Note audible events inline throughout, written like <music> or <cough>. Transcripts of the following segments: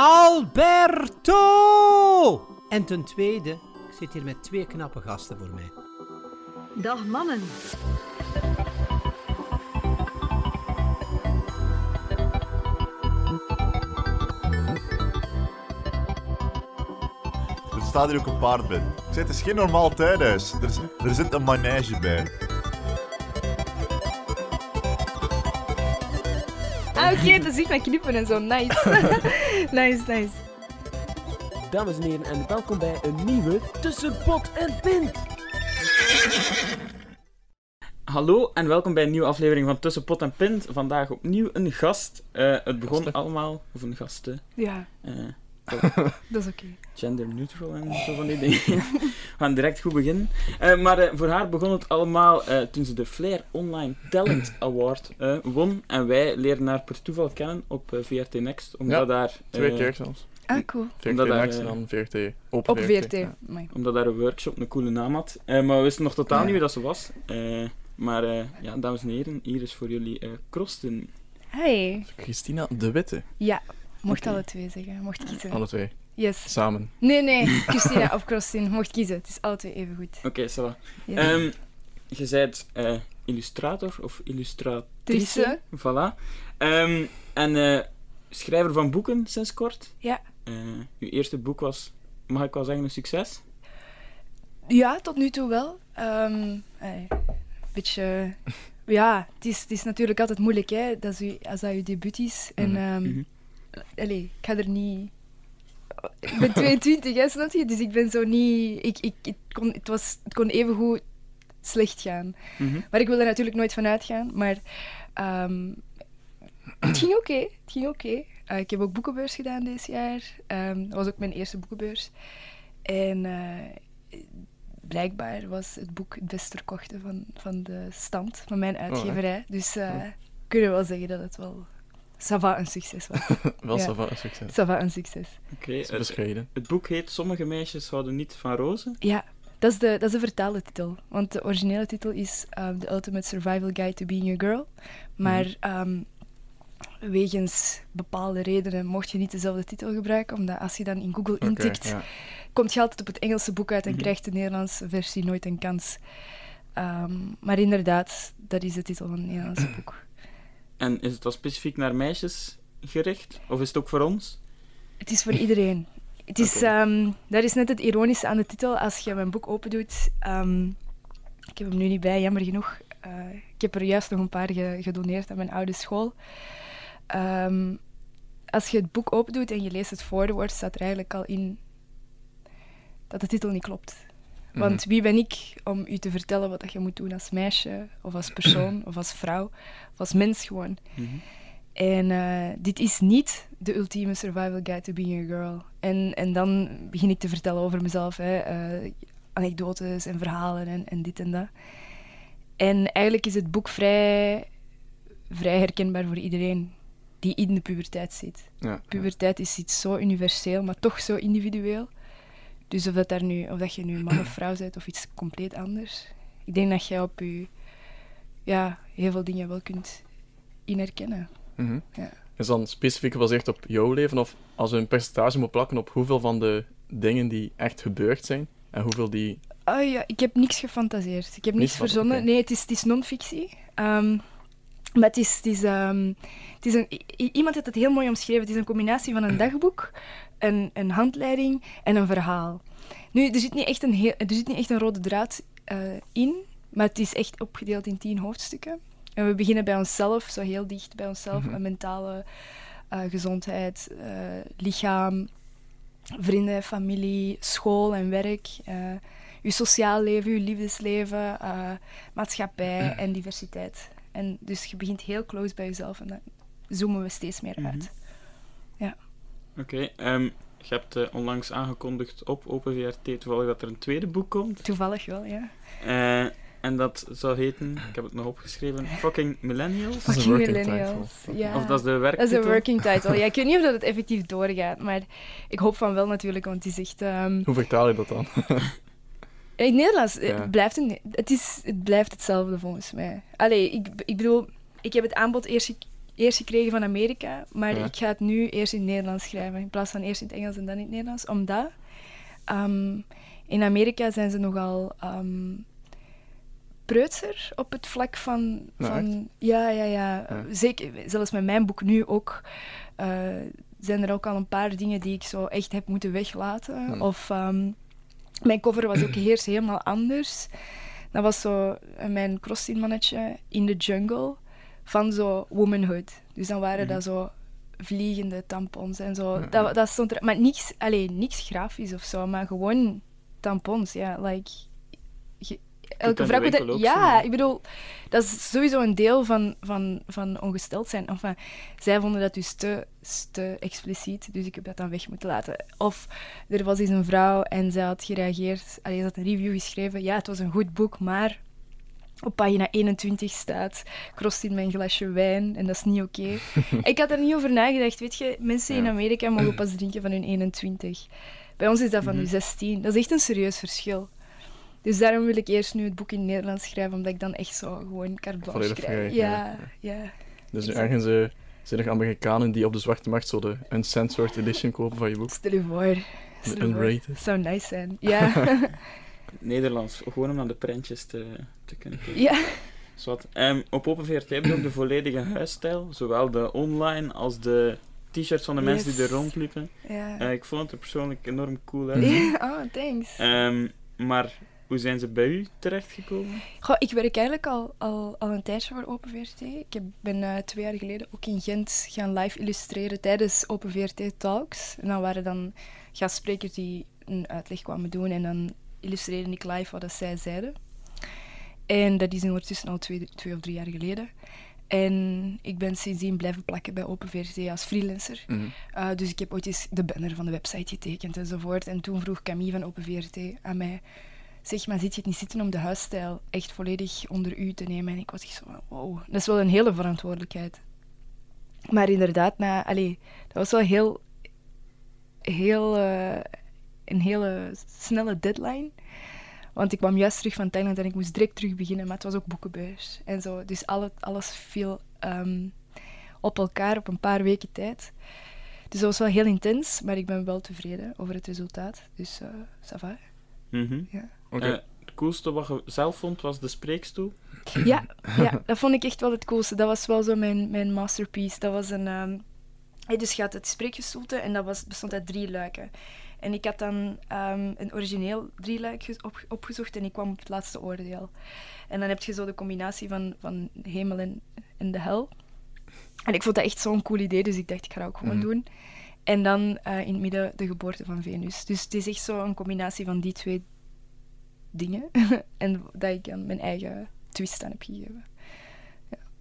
Alberto! En ten tweede, ik zit hier met twee knappe gasten voor mij. Dag mannen. Er staat hier ook een paard bij. Ik zeg, het is geen normaal tuinhuis. Er, er zit een manege bij. Ah, oké, dat ziet mij knippen en zo. Nice. <laughs> nice, nice. Dames en heren, en welkom bij een nieuwe Tussen Pot en Pint. Hallo en welkom bij een nieuwe aflevering van Tussen Pot en Pint. Vandaag opnieuw een gast. Eh, het begon Gasten. allemaal, of een gasten, Ja, eh, <laughs> dat is oké. gender neutral en zo van die dingen. <laughs> We gaan direct goed beginnen. Eh, maar eh, voor haar begon het allemaal eh, toen ze de Flair Online Talent <clears throat> Award eh, won. En wij leerden haar per toeval kennen op eh, VRT Next, omdat Ja, daar... Twee keer zelfs. Ah, cool. VRT Omdat daar, Next en dan VRT. Open Op VRT. Ja. Omdat daar een workshop een coole naam had. Eh, maar we wisten nog totaal Ja. niet wie dat ze was. Eh, maar eh, ja, dames en heren, hier is voor jullie eh Krosten. Hey. Christina de Witte. Ja, mocht Oké. alle twee zeggen. Mocht kiezen. Alle twee. Yes. Samen. Nee, nee. <laughs> Christina of Krostin. Mocht kiezen. Het is alle twee even goed. Oké, va. Yes. Ehm, je bent eh, illustrator of illustratrice. Voilà. Ehm, en eh, schrijver van boeken sinds kort. Ja. Eh, uw eerste boek was, mag ik wel zeggen, een succes. Ja, tot nu toe wel. Ehm een beetje... <laughs> Ja, het is, het is natuurlijk altijd moeilijk, hè. Dat is uw- als dat je debuut is. En... Mhm. Mhm. Allee, ik ga er niet... Ik ben 22, hè, snap je? Dus ik ben zo niet... Ik, ik, het, kon, het, was, het kon evengoed slecht gaan. Mhm. Maar ik wil er natuurlijk nooit van uitgaan. Maar ehm, het ging oké. Het ging oké. Eh, ik heb ook boekenbeurs gedaan dit jaar. Ehm, dat was ook mijn eerste boekenbeurs. En eh, blijkbaar was het boek het best verkochte van, van de stand, van mijn uitgeverij. Dus eh Oh. kunnen we wel zeggen dat het wel... Ça va een succes was. <laughs> Wel Ja. ça va, een succes. Ça va een succes. Oké, Dat is het, bescheiden. het boek heet Sommige meisjes houden niet van rozen. Ja, dat is de, dat is de vertaalde titel. Want de originele titel is um, The Ultimate Survival Guide to Being a Girl. Maar ehm, wegens bepaalde redenen mocht je niet dezelfde titel gebruiken, omdat als je dan in Google intikt, ja. komt je altijd op het Engelse boek uit en Mhm. krijgt de Nederlandse versie nooit een kans. Ehm, maar inderdaad, dat is de titel van het Nederlandse <clears throat> boek. En is het dan specifiek naar meisjes gericht? Of is het ook voor ons? Het is voor iedereen. Het is, Oké. ehm, dat is net het ironische aan de titel. Als je mijn boek opendoet... ehm ik heb hem nu niet bij, jammer genoeg. Eh, ik heb er juist nog een paar ge- gedoneerd aan mijn oude school. Ehm, als je het boek opendoet en je leest het voorwoord, staat er eigenlijk al in dat de titel niet klopt. Want wie ben ik om u te vertellen wat je moet doen als meisje, of als persoon, of als vrouw, of als mens gewoon. Mhm. En eh, dit is niet de ultieme survival guide to being a girl. En, en dan begin ik te vertellen over mezelf. Hè, eh, anekdotes en verhalen en, en dit en dat. En eigenlijk is het boek vrij, vrij herkenbaar voor iedereen die in de puberteit zit. Ja. Puberteit is iets zo universeel, maar toch zo individueel. Dus of, dat daar nu, of dat je nu man of vrouw bent of iets compleet anders. Ik denk dat jij op je ja, heel veel dingen wel kunt in herkennen. Mhm. Ja. Is dan specifiek gebaseerd op jouw leven? Of als we een percentage moet plakken op hoeveel van de dingen die echt gebeurd zijn en hoeveel die. Oh ja, ik heb niks gefantaseerd. Ik heb Niks niks verzonnen. Nee, het is, het is non-fictie. Ehm, maar het is, het is, ehm, het is een, iemand heeft het heel mooi omschreven. Het is een combinatie van een <clears throat> dagboek, een, een handleiding en een verhaal. Nu, er zit niet echt een, heel, er zit niet echt een rode draad eh, in, maar het is echt opgedeeld in tien hoofdstukken. En we beginnen bij onszelf, zo heel dicht bij onszelf. Mhm. Mentale eh, gezondheid, eh, lichaam, vrienden, familie, school en werk. uw sociaal leven, uw liefdesleven, maatschappij en diversiteit. En dus je begint heel close bij jezelf en dan zoomen we steeds meer uit. Oké, ehm, je hebt eh, onlangs aangekondigd op Open VRT toevallig dat er een tweede boek komt. Toevallig wel, ja. Eh, en dat zou heten, ik heb het nog opgeschreven, Fucking Millennials. Dat is een Fucking working millennials. title. Ja. Of dat is de Dat is werktitel. een working title. Ja, ik weet niet of dat het effectief doorgaat, maar ik hoop van wel natuurlijk, want is echt... ehm, Hoe vertaal je dat dan? <laughs> In het Nederlands Ja. blijft het, niet- het, is, het blijft hetzelfde volgens mij. Allee, ik, ik bedoel, ik heb het aanbod eerst eerst gekregen van Amerika, maar Ja. ik ga het nu eerst in het Nederlands schrijven. In plaats van eerst in het Engels en dan in het Nederlands. Omdat ehm, in Amerika zijn ze nogal ehm preutser op het vlak van... Nou, van ja, ja, ja, Ja. Zeker, zelfs met mijn boek nu ook... eh, zijn er ook al een paar dingen die ik zo echt heb moeten weglaten. Hmm. Of ehm, mijn cover was ook eerst helemaal anders. Dat was zo eh, mijn crossing mannetje in de jungle van zo womanhood. Dus dan waren Mhm. dat zo vliegende tampons en zo. Dat, dat stond er, maar niks, alleen niks grafisch of zo, maar gewoon tampons, ja. Like, je- elke de vrouw ook Ja, ik bedoel, dat is sowieso een deel van, van, van ongesteld zijn. Enfin, zij vonden dat dus te, te expliciet, dus ik heb dat dan weg moeten laten. Of er was eens een vrouw en zij had gereageerd, allee, ze had een review geschreven. Ja, het was een goed boek, maar op pagina 21 staat krost in mijn glasje wijn en dat is niet oké. <laughs> ik had er niet over nagedacht. Weet je, mensen in. Amerika mogen pas drinken van hun 21. Bij ons is dat van hun 16. Dat is echt een serieus verschil. Dus daarom wil ik eerst nu het boek in Nederlands schrijven, omdat ik dan echt zo gewoon carte blanche krijg. vrij, Ja, ja, ja. Dus nu Exact. ergens eh, zijn er Amerikanen die op de zwarte markt zo de uncensored edition kopen van je boek. Stel je voor. Stel je voor. unrated. Zou nice zijn. Ja. <laughs> <laughs> Nederlands, gewoon om naar de prentjes te, te kunnen kijken. ja. Ehm, op Open VRT heb je ook de volledige huisstijl, zowel de online als de t-shirts van de mensen die er rondliepen. ja. Eh, ik vond het er persoonlijk enorm cool uit. <laughs> oh, thanks. Ehm, maar hoe zijn ze bij u terechtgekomen? Goh, ik werk eigenlijk al, al, al een tijdje voor Open VRT. Ik heb, ben eh, twee jaar geleden ook in Gent gaan live illustreren tijdens Open VRT Talks. En dan waren dan gastsprekers die een uitleg kwamen doen en dan illustreerde ik live wat zij zeiden. En dat is ondertussen al twee, twee of drie jaar geleden. En ik ben sindsdien blijven plakken bij Open VRT als freelancer. Mhm. Uh, dus ik heb ooit eens de banner van de website getekend enzovoort. En toen vroeg Camille van Open VRT aan mij... Zeg, maar zit je het niet zitten om de huisstijl echt volledig onder u te nemen? En ik was echt zo wow, dat is wel een hele verantwoordelijkheid. Maar inderdaad, na, allee, dat was wel heel... heel eh, een hele snelle deadline. Want ik kwam juist terug van Thailand en ik moest direct terug beginnen. Maar het was ook boekenbeurs en zo. Dus alle, alles viel ehm, op elkaar op een paar weken tijd. Dus dat was wel heel intens, maar ik ben wel tevreden over het resultaat. Dus eh ça va. Mhm. Ja. Oké. Eh, het coolste wat je zelf vond was de spreekstoel. Ja, <laughs> ja, dat vond ik echt wel het coolste. Dat was wel zo mijn, mijn masterpiece. Dat was een... ehm, hey, dus je had het spreekgestoelte en dat was, bestond uit drie luiken. En ik had dan ehm, een origineel drieluik op, opgezocht en ik kwam op het laatste oordeel. En dan heb je zo de combinatie van, van hemel en, en de hel. En ik vond dat echt zo'n cool idee, dus ik dacht, ik ga dat ook gewoon Mhm. doen. En dan eh, in het midden de geboorte van Venus. Dus het is echt zo een combinatie van die twee dingen. <laughs> en dat ik dan mijn eigen twist aan heb gegeven.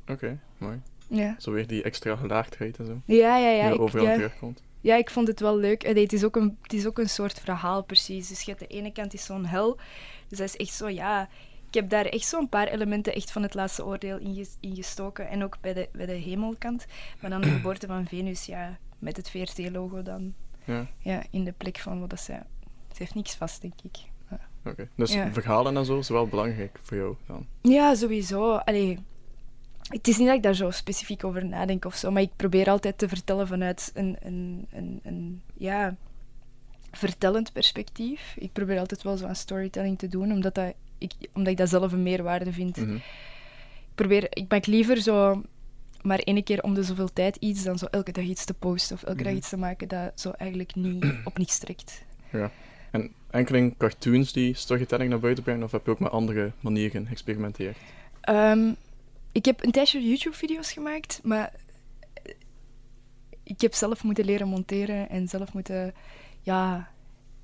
Oké, mooi. Ja, Zo weer die extra gelaagdheid en zo. ja, ja. ja, die ik, overal ja. terugkomt. Ja, ik vond het wel leuk. Het, is ook een, het is ook een soort verhaal, precies. Dus je hebt de ene kant is zo'n hel. Dus dat is echt zo, ja... Ik heb daar echt zo'n paar elementen echt van het laatste oordeel in, ges- in gestoken. En ook bij de, bij de hemelkant. Maar dan de <clears throat> geboorte van Venus, ja, met het VRT-logo dan Ja, ja, in de plek van wat dat zij... Ze heeft niks vast, denk ik. oké. Dus Ja. verhalen en zo is wel belangrijk voor jou dan. Ja, sowieso. Allee, het is niet dat ik daar zo specifiek over nadenk of zo, maar ik probeer altijd te vertellen vanuit een, een, een, een ja, vertellend perspectief. Ik probeer altijd wel zo aan storytelling te doen, omdat, dat ik, omdat ik dat zelf een meerwaarde vind. Mhm. Ik, probeer, ik maak liever zo maar één keer om de zoveel tijd iets dan zo elke dag iets te posten of elke dag Mhm. iets te maken dat zo eigenlijk niet <clears throat> op niks trekt. En enkeling cartoons die storytelling naar buiten brengen, of heb je ook met andere manieren geëxperimenteerd? Ehm, ik heb een tijdje YouTube-video's gemaakt, maar eh, ik heb zelf moeten leren monteren en zelf moeten... Ja,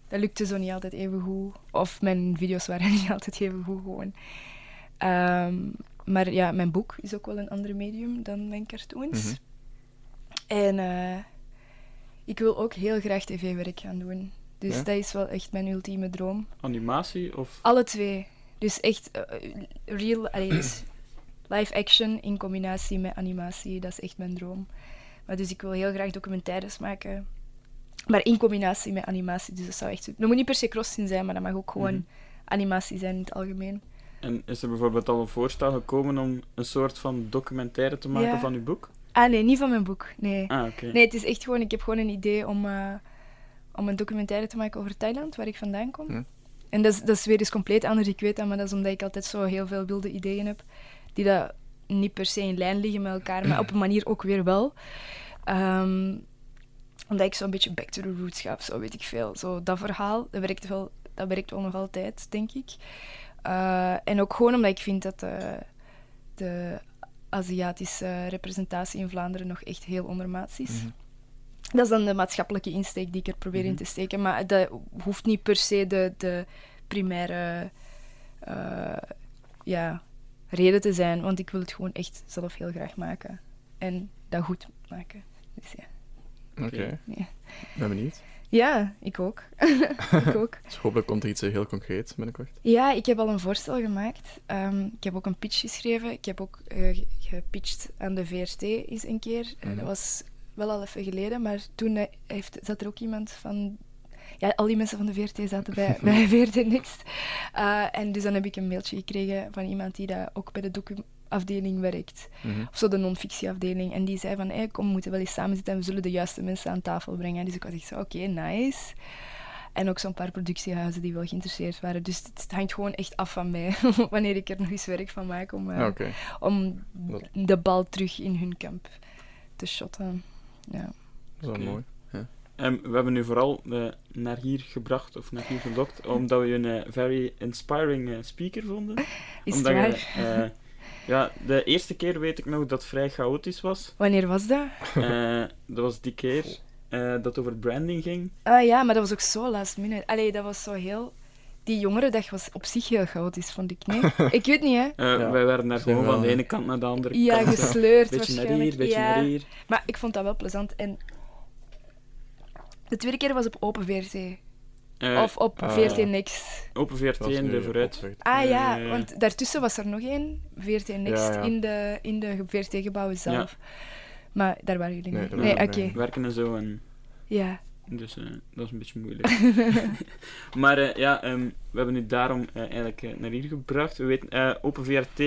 dat lukte zo niet altijd even goed. Of mijn video's waren <laughs> niet altijd even goed gewoon. Ehm, maar ja, mijn boek is ook wel een ander medium dan mijn cartoons. Mhm. En eh, ik wil ook heel graag tv-werk gaan doen. Dus Ja? dat is wel echt mijn ultieme droom. Animatie of... Alle twee. Dus echt eh, real, allee, dus live action in combinatie met animatie, dat is echt mijn droom. Maar dus ik wil heel graag documentaires maken, maar in combinatie met animatie. Dus dat zou echt. Dat moet niet per se crossin zijn, maar dat mag ook gewoon Mhm. animatie zijn in het algemeen. En is er bijvoorbeeld al een voorstel gekomen om een soort van documentaire te maken Ja. van uw boek? Ah, nee, niet van mijn boek. Nee. Ah, oké. Nee, het is echt gewoon... Ik heb gewoon een idee om, eh, om een documentaire te maken over Thailand, waar ik vandaan kom. Hm. En dat is, dat is weer eens compleet anders, ik weet dat, maar dat is omdat ik altijd zo heel veel wilde ideeën heb, die dat niet per se in lijn liggen met elkaar, maar op een manier ook weer wel. Ehm, omdat ik zo'n beetje back to the roots ga, of zo weet ik veel. Zo, dat verhaal, dat werkt wel, dat werkt wel nog altijd, denk ik. Eh, en ook gewoon omdat ik vind dat eh, de Aziatische representatie in Vlaanderen nog echt heel ondermaats is. Mhm. Dat is dan de maatschappelijke insteek die ik er probeer in Mhm. te steken. Maar dat hoeft niet per se de, de primaire eh, ja, reden te zijn. Want ik wil het gewoon echt zelf heel graag maken. En dat goed maken. Dus ja. Oké. Ja. Ben benieuwd. ja, ik ook. <laughs> ik ook. <laughs> Dus hopelijk komt er iets eh, heel concreets binnenkort. Ja, ik heb al een voorstel gemaakt. Ehm, ik heb ook een pitch geschreven. Ik heb ook eh, ge- gepitcht aan de VRT eens een keer. Eh, Mhm. dat was wel al even geleden, maar toen heeft, zat er ook iemand van... Ja, al die mensen van de VRT zaten bij, <laughs> bij VRT Next. Eh, en dus dan heb ik een mailtje gekregen van iemand die daar ook bij de docu-afdeling werkt. Mhm. Of zo de non-fictieafdeling. En die zei van, hey, kom, we moeten wel eens samen zitten en we zullen de juiste mensen aan tafel brengen. Dus ik was echt zo, oké, nice. En ook zo'n paar productiehuizen die wel geïnteresseerd waren. Dus het, hangt gewoon echt af van mij, <laughs> wanneer ik er nog eens werk van maak, om, eh, Ah, om de bal terug in hun kamp te shotten. Ja. Dat is wel mooi. Ehm, we hebben nu vooral eh, naar hier gebracht, of naar hier gelokt, omdat we je een eh, very inspiring eh, speaker vonden. <laughs> Is het omdat waar? je, eh, ja, de eerste keer weet ik nog dat het vrij chaotisch was. Wanneer was dat? Eh, dat was die keer eh, dat het over branding ging. Ah ja, maar dat was ook zo last minute. Allee, dat was zo heel... Die jongerendag was op zich heel chaotisch, vond ik. Nee? <laughs> ik weet niet, hè? Eh, Ja. Wij werden daar gewoon van de ene kant naar de andere Ja, kant. gesleurd Beetje naar hier, beetje ja. naar hier. Maar ik vond dat wel plezant. En de tweede keer was op Open VRT. Eh, of op ah, VRT. Next. Open VRT en de vooruit. Ah ja, want daartussen was er nog één. VRT Next Ja, ja. In, de, in de VRT-gebouwen zelf. Maar daar waren jullie Nee, niet. Nee, waren oké. we niet. Werken en zo. En, Ja. dus eh, dat is een beetje moeilijk. <laughs> maar eh, ja, ehm, we hebben nu daarom eigenlijk naar hier gebracht. We weten, eh, Open VRT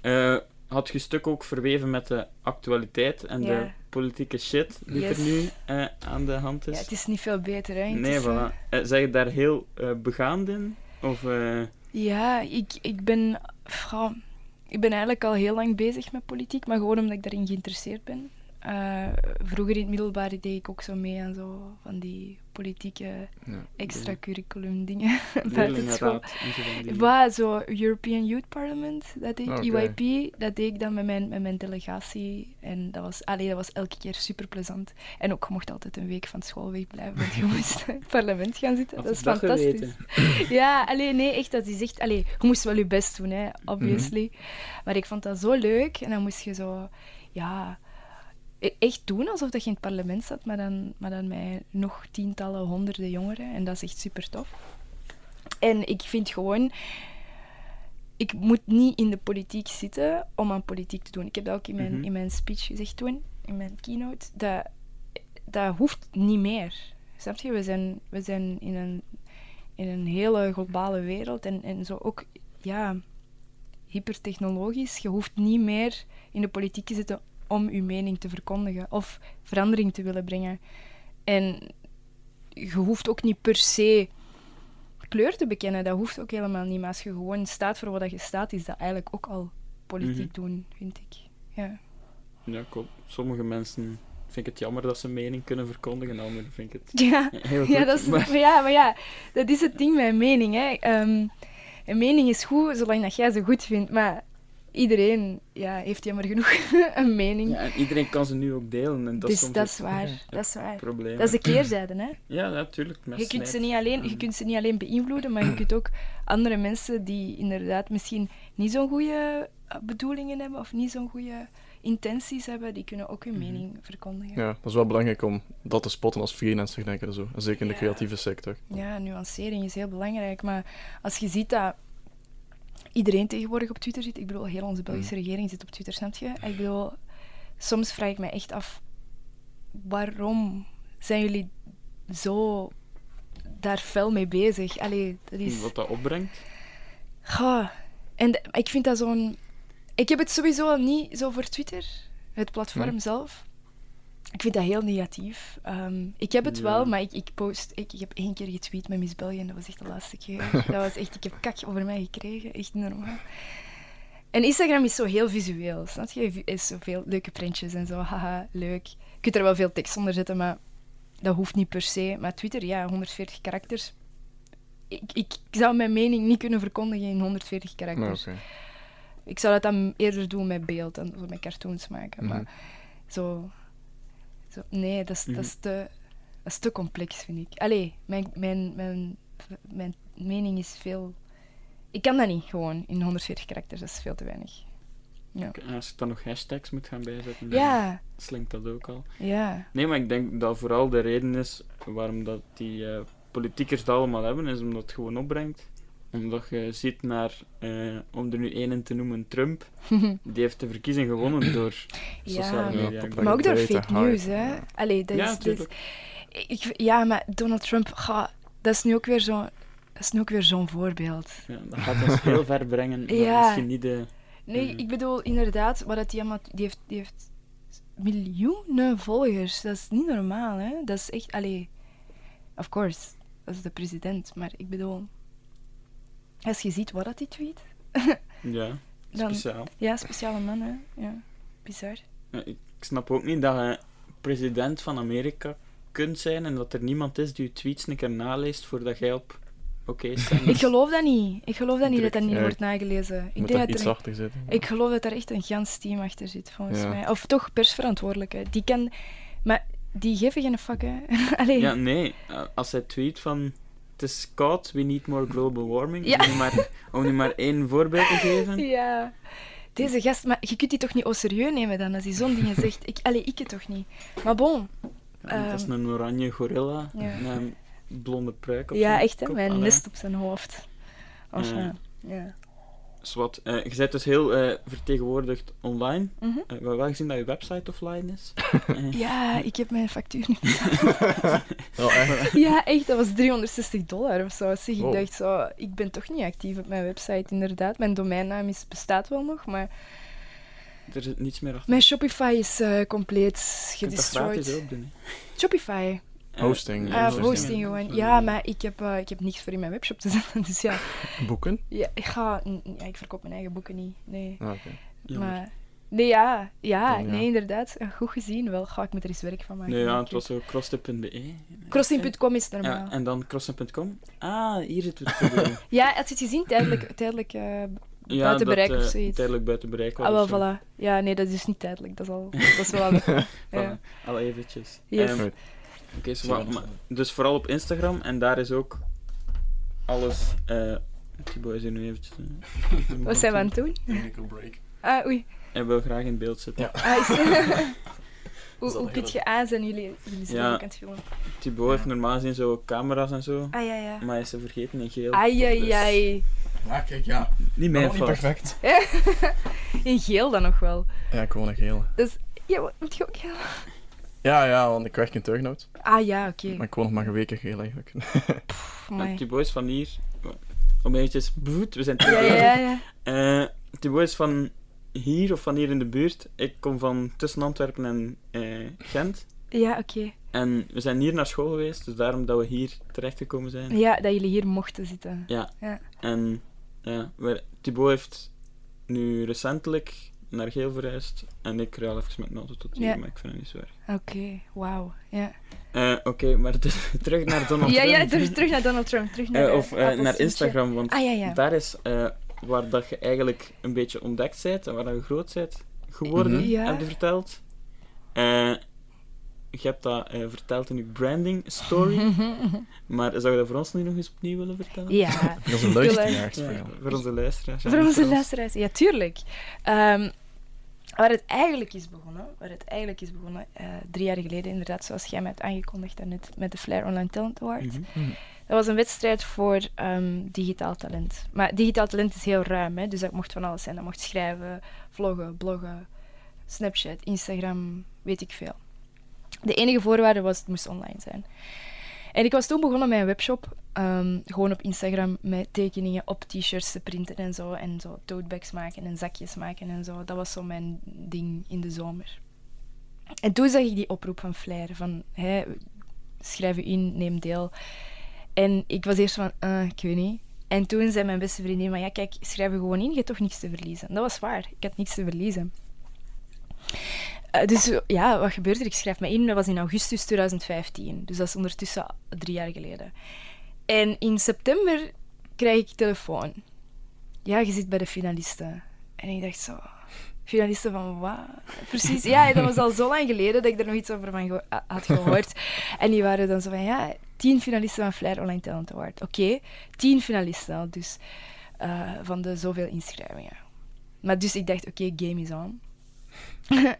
eh, had je stuk ook verweven met de actualiteit en de politieke shit die Yes. er nu eh, aan de hand is. ja, het is niet veel beter, hè? nee, voilà. Eh, zijn je daar heel eh, begaand in? Of, Ja, ik, ik ben... Goh, ik ben eigenlijk al heel lang bezig met politiek, maar gewoon omdat ik daarin geïnteresseerd ben. Vroeger in het middelbaar deed ik ook zo mee aan zo van die politieke extracurriculum dingen <laughs> buiten school. Wat, zo European Youth Parliament, dat deed ik. Ah. EYP, dat deed ik dan met mijn, met mijn delegatie. En dat was, allee, dat was elke keer super plezant. En ook, je mocht altijd een week van school wegblijven, want je <laughs> moest in het parlement gaan zitten. Dat is dat fantastisch. geweten? <laughs> Ja, alleen nee, echt, dat is echt... Allee, je moest wel je best doen, hè, obviously. Maar ik vond dat zo leuk. En dan moest je zo... Ja... e- Echt doen alsof dat je in het parlement zat, maar dan, maar dan met nog tientallen, honderden jongeren. En dat is echt super tof. En ik vind gewoon... Ik moet niet in de politiek zitten om aan politiek te doen. Ik heb dat ook in mijn, Mhm. in mijn speech gezegd toen, in mijn keynote. Dat, dat hoeft niet meer. Snap je? We zijn, we zijn in een in een hele globale wereld en, en zo ook ja, hypertechnologisch. Je hoeft niet meer in de politiek te zitten om je mening te verkondigen of verandering te willen brengen. En je hoeft ook niet per se kleur te bekennen. Dat hoeft ook helemaal niet. Maar als je gewoon staat voor wat je staat, is dat eigenlijk ook al politiek doen, vind ik. Ja. Ja, klopt. Sommige mensen vind ik het jammer dat ze mening kunnen verkondigen, anderen vind ik het <laughs> Ja, <laughs> heel goed. Ja, dat is, maar- ja, maar ja, dat is het ding met mening. Hè. Ehm, een mening is goed zolang dat jij ze goed vindt, maar iedereen ja, heeft jammer genoeg <laughs> een mening. ja, en iedereen kan ze nu ook delen. En dat is dus soms dat het is waar. Dat is waar. probleem. Dat is de keerzijde. Hè. Ja, natuurlijk. Je, kunt ze niet alleen, je kunt ze niet alleen beïnvloeden, maar je kunt ook andere mensen die inderdaad misschien niet zo'n goede eh, bedoelingen hebben of niet zo'n goede intenties hebben, die kunnen ook hun Mhm. mening verkondigen. Ja, dat is wel belangrijk om dat te spotten als freelancer, denk ik. Zo. Zeker in de Ja. creatieve sector. Ja, nuancering is heel belangrijk. Maar als je ziet dat iedereen tegenwoordig op Twitter zit, ik bedoel, heel onze Belgische regering zit op Twitter, snap je? Ik bedoel, soms vraag ik me echt af, waarom zijn jullie zo daar fel mee bezig? Allee, dat is... Wat dat opbrengt. Goh, en de- ik vind dat zo'n... Ik heb het sowieso niet zo voor Twitter. het platform zelf. Ik vind dat heel negatief. Ehm, ik heb het Ja. wel, maar ik, ik post... Ik, ik heb één keer getweet met Miss België en dat was echt de laatste keer. <laughs> dat was echt... Ik heb kak over mij gekregen. Echt normaal. En Instagram is zo heel visueel, snap je? Is zoveel leuke printjes en zo. Haha, leuk. Je kunt er wel veel tekst onder zetten, maar dat hoeft niet per se. Maar Twitter, ja, 140 karakters. Ik, ik zou mijn mening niet kunnen verkondigen in 140 Maar karakters. oké. Ik zou dat dan eerder doen met beeld zo met cartoons maken. Mhm. Maar zo, zo... Nee, dat is, dat, is te, dat is te complex, vind ik. Allee, mijn, mijn, mijn, mijn mening is veel... Ik kan dat niet, gewoon, in 140 karakters. Dat is veel te weinig. Ja. En Als ik dan nog hashtags moet gaan bijzetten, Ja, slinkt dat ook al. ja. Nee, maar ik denk dat vooral de reden is waarom dat die eh, politiekers dat allemaal hebben, is omdat het gewoon opbrengt. Omdat je ziet naar, eh, om er nu één te noemen, Trump. <laughs> Die heeft de verkiezing gewonnen <clears throat> door sociale Ja, media. Ja, maar ook door fake news, hè. ja. Allee, dat Ja, is... dat is- ik, ja, maar Donald Trump, ga, dat is nu ook weer zo... Dat is nu ook weer zo'n voorbeeld. Ja, dat gaat ons heel ver brengen, maar <laughs> Ja. misschien niet de... Nee, ik bedoel inderdaad, wat dat die allemaal... Die heeft, die heeft miljoenen volgers. Dat is niet normaal, hè. Dat is echt... Allee, of course, dat is de president. Maar ik bedoel... Als je ziet wat dat hij tweet... <laughs> Ja, Dan, speciaal. ja, speciale man, hè. Ja, bizar. Ja, ik snap ook niet dat je president van Amerika kunt zijn en dat er niemand is die je tweets een keer naleest voordat jij op oké <laughs> stemt. Ik geloof dat niet. Ik geloof dat niet dat dat niet Ja, wordt nagelezen. Ik Moet denk dat iets er... achter zitten. Ik geloof dat er echt een gans team achter zit, volgens Ja. mij. Of toch persverantwoordelijke. Die kan... Maar die geven geen fuck, hè. <laughs> Allee. Ja, nee. Als hij tweet van het is koud, we need more global warming, Ja. om, nu maar, om nu maar één voorbeeld te geven. <laughs> Ja. Deze gast, maar je kunt die toch niet au serieus nemen dan, als hij zo'n dingen zegt. Ik, allee, ik het toch niet. Maar bon. Ja, het is Ehm, een oranje gorilla ja. met een blonde pruik op Ja, echt, hè. Met een nest op zijn hoofd. Of, Ja. ja. Zwat. Eh, je bent dus heel eh, vertegenwoordigd online. Mhm. Eh, we hebben wel gezien dat je website offline is. <laughs> Ja, ik heb mijn factuur niet <laughs> Oh, echt? Ja, echt, dat was 360 dollar of zo. Zeg, ik Wow. dacht zo, ik ben toch niet actief op mijn website, inderdaad. Mijn domeinnaam is, bestaat wel nog, maar er zit niets meer achter. mijn Shopify is eh, compleet Je kunt dat gratis gedestroyed. ook doen. hè. Shopify. Hosting. ja, Ah, hosting. hosting gewoon. Ja, maar ik heb, eh, ik heb niks voor in mijn webshop te zetten. <laughs> Dus ja, Boeken? ja ik ga... Ja, ik verkoop mijn eigen boeken niet. Nee. Ah. Maar... Nee, ja. Ja, Dan ja. nee, inderdaad. Eh, Goed gezien. Wel, ga ik met er eens werk van maken. Nee, ja, het was zo crosstip.be. Crossing.com is normaal. Ja, en dan crossing.com. Ah, hier zit het probleem. <laughs> Ja, had je het gezien? Tijdelijk, tijdelijk eh, ja, buiten dat, bereik of zoiets. Tijdelijk buiten bereik was Ah, wel, of zo. voilà. Ja, nee, dat is dus niet tijdelijk. Dat is, al, <laughs> dat is wel... ja. Voilà, al eventjes. Yes. Goed. Oké, dus vooral op Instagram en daar is ook alles. eh Thibaut is hier nu eventjes. eh, <laughs> Wat zijn we aan het doen? Technical break. Ah, oei. Hij wil graag in beeld zitten. Ja. Ah, is... <laughs> <laughs> hoe hoe kun je aan zijn? Jullie, jullie zijn Ja. ook aan het filmen. Thibaut heeft normaal gezien zo camera's en zo, Ah, ja, ja. maar hij is ze vergeten in geel. Ai, ai, Dus ai. Ja, kijk, ja. Niet mijn Nog niet fout. perfect. In geel dan nog wel. Ja, ik woon een gele. Ja, wat- moet je ook geel? Ja, ja, want ik werk in Turnhout. Ah, ja, oké. Maar ik woon nog maar een week in geel eigenlijk. <laughs> Pff, En. Thibaut is van hier. Om eventjes. Boet, we zijn terug Ja, ja, ja. ja. Eh, Thibaut is van hier of van hier in de buurt. Ik kom van tussen Antwerpen en eh, Gent. Ja, oké. En we zijn hier naar school geweest, dus daarom dat we hier terechtgekomen zijn. Ja, dat jullie hier mochten zitten. Ja. Ja. En ja, we- Thibaut heeft nu recentelijk naar Geel verhuisd. En ik ruil even met auto tot hier, Ja. maar ik vind het niet zo erg. Oké, wauw. Ja, Eh, Oké, maar <laughs> dus, terug naar Donald ja, Trump. ja terug, terug naar Donald Trump. Terug naar de of eh, naar. Instagram, want Ah, ja, daar is waar dat je eigenlijk een beetje ontdekt bent en waar dat je groot bent geworden, Mhm. Ja. heb je verteld. Je hebt dat eh, verteld in je branding story, <laughs> maar zou je dat voor ons nu nog eens opnieuw willen vertellen? Ja, Dat is een luisteraars Ja, voor onze luisteraars. ja, voor onze luisteraars. Ja, tuurlijk. Ehm, waar het eigenlijk is begonnen, waar het eigenlijk is begonnen, eh, drie jaar geleden inderdaad, zoals jij mij hebt aangekondigd daarnet, met de Flair Online Talent Award. Mhm. Dat was een wedstrijd voor ehm, digitaal talent. Maar digitaal talent is heel ruim, hè? dus dat mocht van alles zijn. Dat mocht schrijven, vloggen, bloggen, Snapchat, Instagram, weet ik veel. De enige voorwaarde was, het moest online zijn. En ik was toen begonnen met een webshop, ehm, gewoon op Instagram, met tekeningen op t-shirts te printen en zo. En zo totebags maken en zakjes maken en zo. Dat was zo mijn ding in de zomer. En toen zag ik die oproep van Flair, van schrijf je in, neem deel. En ik was eerst van, eh, ik weet niet. En toen zei mijn beste vriendin, maar ja, kijk, schrijf je gewoon in, je hebt toch niks te verliezen. Dat was waar, ik had niks te verliezen. Eh, dus ja, wat gebeurt er? Ik schrijf me in, dat was in augustus 2015. Dus dat is ondertussen drie jaar geleden. En in september krijg ik telefoon. Ja, je zit bij de finalisten. En ik dacht zo, finalisten van wat? Precies, ja, dat was al zo lang geleden dat ik er nog iets over van had gehoord. En die waren dan zo van, ja, tien finalisten van Flair Online Talent Award. Oké, tien finalisten al, dus eh, van de zoveel inschrijvingen. Maar dus ik dacht, oké, game is on. <laughs>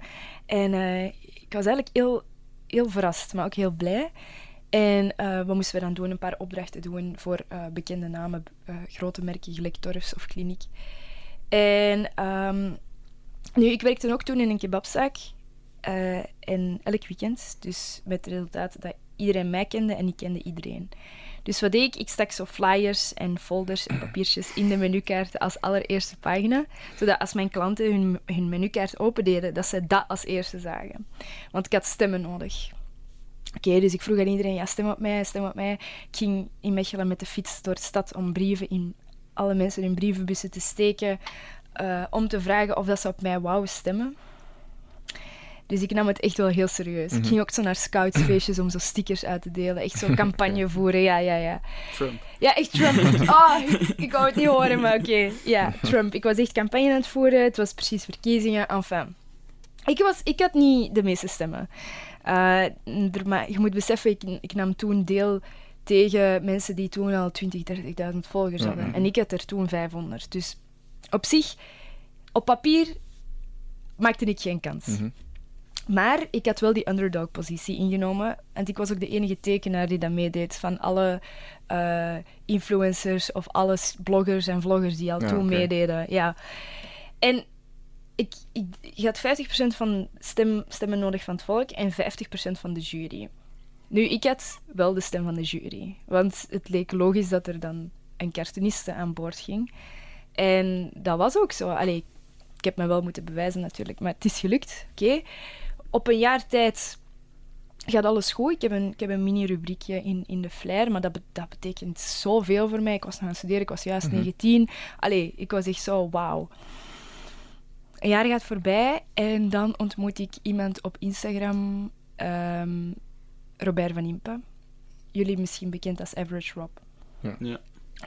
en eh, ik was eigenlijk heel, heel verrast, maar ook heel blij. En eh, wat moesten we dan doen? Een paar opdrachten doen voor eh, bekende namen, grote merken, gelijk Torfs of Kliniek. En ehm, nu, ik werkte ook toen in een kebabzaak. en elk weekend. Dus met het resultaat dat iedereen mij kende en ik kende iedereen. Dus wat deed ik? Ik stak zo flyers en folders en papiertjes in de menukaart als allereerste pagina. Zodat als mijn klanten hun, hun menukaart opendeden, dat ze dat als eerste zagen. Want ik had stemmen nodig. Oké, dus ik vroeg aan iedereen, ja, stem op mij, stem op mij. Ik ging in Mechelen met de fiets door de stad om brieven in alle mensen hun brievenbussen te steken, eh, om te vragen of dat ze op mij wouden stemmen. Dus ik nam het echt wel heel serieus. Ik ging ook zo naar scoutsfeestjes om zo stickers uit te delen. Echt zo'n <laughs> campagne voeren, ja, ja, ja. Trump. Ja, echt Trump. Oh, <laughs> ik, ik wou het niet horen, maar oké. Ja, Trump. Ik was echt campagne aan het voeren. Het was precies verkiezingen. Enfin. Ik, was, ik had niet de meeste stemmen. Eh, er- maar je moet beseffen, ik, ik nam toen deel tegen mensen die toen al 20, 30.000 volgers hadden. En ik had er toen 500. Dus op zich, op papier, maakte ik geen kans. Mhm. Maar ik had wel die underdog-positie ingenomen. En ik was ook de enige tekenaar die dat meedeed van alle eh, influencers of alle s- bloggers en vloggers die al Ja, toen meededen. Ja. En ik, ik, je had 50% van stem, stemmen nodig van het volk en 50% van de jury. Nu, ik had wel de stem van de jury. Want het leek logisch dat er dan een cartooniste aan boord ging. En dat was ook zo. Allee, ik heb me wel moeten bewijzen natuurlijk, maar het is gelukt. Oké. Op een jaar tijd gaat alles goed. Ik heb een, ik heb een mini-rubriekje in, in de flyer, maar dat, be- dat betekent zoveel voor mij. Ik was nog aan het studeren, ik was juist 19. Allee, ik was echt zo, wauw. Een jaar gaat voorbij en dan ontmoet ik iemand op Instagram, ehm, Robert van Impe. Jullie misschien bekend als Average Rob. Ja.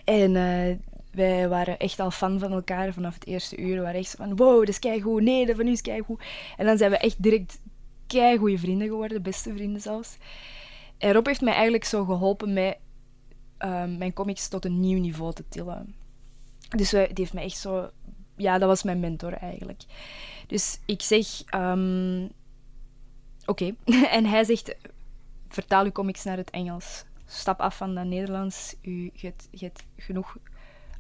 En eh, wij waren echt al fan van elkaar vanaf het eerste uur. We waren echt zo van, wow, dat is keigoed. Nee, dat van u is keigoed. En dan zijn we echt direct keigoede vrienden geworden, beste vrienden zelfs. En Rob heeft mij eigenlijk zo geholpen met ehm, mijn comics tot een nieuw niveau te tillen. Dus wij- die heeft mij echt zo... Ja, dat was mijn mentor eigenlijk. Dus ik zeg... ehm, Oké. <laughs> en hij zegt... Vertaal uw comics naar het Engels. Stap af van dat Nederlands. U, hebt genoeg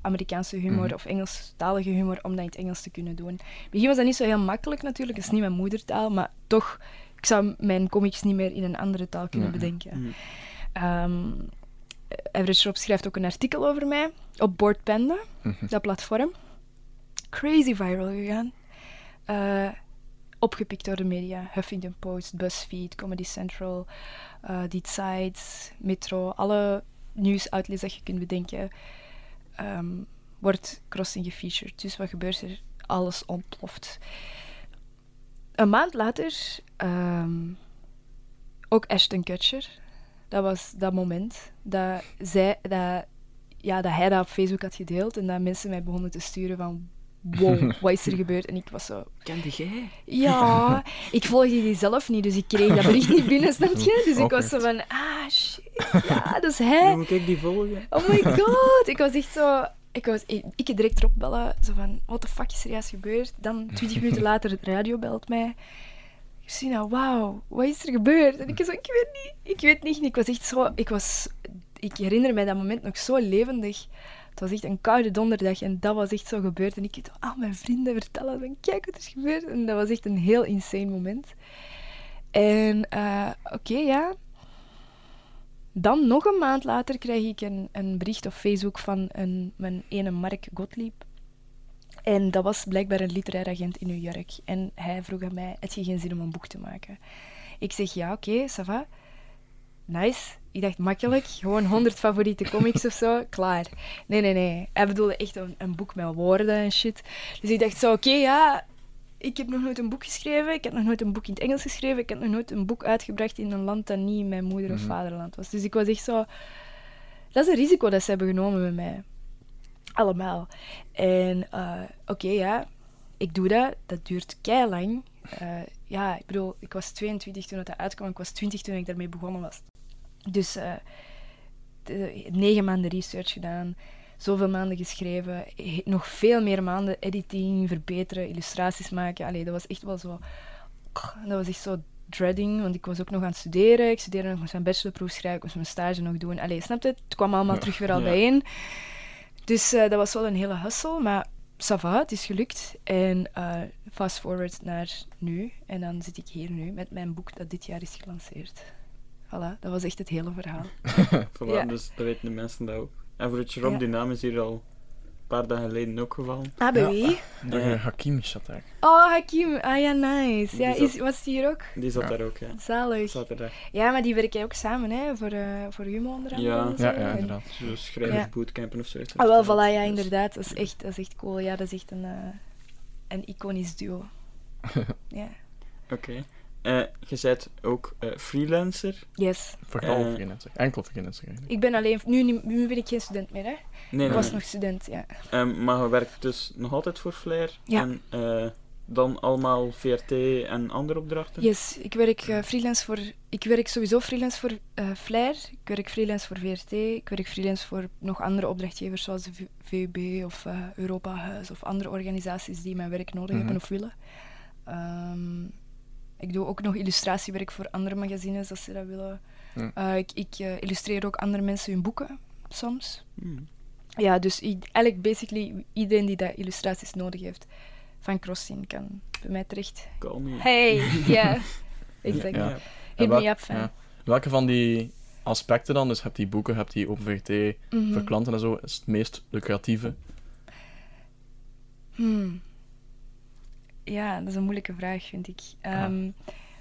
Amerikaanse humor Mhm. of Engelstalige humor om dat in het Engels te kunnen doen. In het begin was dat niet zo heel makkelijk natuurlijk. Het is niet mijn moedertaal, maar toch... Ik zou mijn comics niet meer in een andere taal kunnen Mhm. bedenken. Mhm. Ehm, Average Rob schrijft ook een artikel over mij op Board Panda, Mhm. dat platform. Crazy viral gegaan. Eh, opgepikt door de media. Huffington Post, BuzzFeed, Comedy Central, uh, Die Zeit, Metro. Alle nieuwsoutlets dat je kunt bedenken, ehm, wordt Crossing gefeatured. Dus wat gebeurt er? Alles ontploft. Een maand later, ehm, ook Ashton Kutcher. Dat was dat moment dat, zij, dat, ja, dat hij dat op Facebook had gedeeld en dat mensen mij begonnen te sturen van wow, <laughs> wat is er gebeurd? En ik was zo, Kende jij? ja, <laughs> ik volgde die zelf niet, dus ik kreeg dat bericht niet binnen, snap je? Dus ik was zo van, ah shit, ja, dat is Dan hij. moet ik die volgen. Oh my god, ik was echt zo... Ik, was, ik, ik direct erop bellen, zo van, what the fuck is er juist gebeurd? Dan, twintig minuten later, het radio belt mij. Christina, wauw, wat is er gebeurd? En ik zo, ik weet niet, ik weet niet. Ik was echt zo... Ik was... Ik herinner mij dat moment nog zo levendig. Het was echt een koude donderdag en dat was echt zo gebeurd. En ik ging aan mijn vrienden vertellen van, kijk wat er is gebeurd. En dat was echt een heel insane moment. En eh, oké, ja. Dan nog een maand later krijg ik een, een bericht op Facebook van een, mijn ene Mark Gottlieb. En dat was blijkbaar een literair agent in New York. En hij vroeg aan mij, heb je geen zin om een boek te maken? Ik zeg, ja, oké, ça va. Nice. Ik dacht, makkelijk. Gewoon 100 favoriete comics of zo. Klaar. Nee, nee, nee. Hij bedoelde echt een, een boek met woorden en shit. Dus ik dacht zo, oké, ja... Ik heb nog nooit een boek geschreven. Ik heb nog nooit een boek in het Engels geschreven. Ik heb nog nooit een boek uitgebracht in een land dat niet mijn moeder of Mhm. vaderland was. Dus ik was echt zo... Dat is een risico dat ze hebben genomen met mij. Allemaal. En eh, oké, ja, ik doe dat. Dat duurt kei lang. ja, ik bedoel, ik was 22 toen het uitkwam. Ik was 20 toen ik daarmee begonnen was. Dus eh, de- negen maanden research gedaan. Zoveel maanden geschreven. Nog veel meer maanden editing, verbeteren, illustraties maken. Allee, dat was echt wel zo... Dat was echt zo dreading, want ik was ook nog aan het studeren. Ik studeerde nog, moest mijn bachelorproef schrijven, ik moest mijn stage nog doen. Allee, snap je? Het kwam allemaal Ja. terug weer al Ja. bijeen. Dus eh, dat was wel een hele hustle, maar ça va, het is gelukt. En eh, fast forward naar nu. En dan zit ik hier nu met mijn boek dat dit jaar is gelanceerd. Voilà, dat was echt het hele verhaal. <laughs> Voilà, Ja. dus dat weten de mensen dat ook. Average Rob, Ja. die naam is hier al een paar dagen geleden ook gevallen. Ah, bij Ja. wie? Door Ja. Hakim Shatak. Oh, Hakim. Ah ja, nice. Ja, Die is, zat- was die hier ook? Die zat Ja. daar ook, ja. Zalig. Zaterdag. Ja, maar die werken ook samen, hè, voor, eh voor Humo onder andere. Ja. en zo. Ja, ja, En- inderdaad. Zo schrijversbootcampen of zoiets. Ah, wel, voilà, ja, Dus- inderdaad. Dat is echt, dat is echt cool. Ja, dat is echt een, eh, een iconisch duo. <laughs> ja. Oké. Eh, je bent ook eh, freelancer. Yes. Vooral Eh. freelancer. Enkel freelancer eigenlijk. Ik ben alleen... Nu, nu ben ik geen student meer, hè. Nee, Ik was nee. nog student, ja. Ehm, maar je werkt dus nog altijd voor Flair. Ja. En eh, dan allemaal VRT en andere opdrachten. Yes, ik werk eh, freelance voor... Ik werk sowieso freelance voor eh Flair. Ik werk freelance voor VRT. Ik werk freelance voor nog andere opdrachtgevers zoals de VUB of eh, Europa Huis of andere organisaties die mijn werk nodig Mhm. hebben of willen. Ehm, ik doe ook nog illustratiewerk voor andere magazines als ze dat willen. Ja. Eh, ik ik eh, illustreer ook andere mensen hun boeken soms. Hmm. Ja, dus eigenlijk basically iedereen die dat illustraties nodig heeft van Crossin kan bij mij terecht. Call me. Hey, <laughs> ja. Exact. Ja. Hit me up, fan. ja. Welke van die aspecten dan, dus je hebt die boeken, je hebt die open VRT Mhm. voor klanten en zo, is het meest lucratieve? Hmm. Ja, dat is een moeilijke vraag, vind ik. Ehm,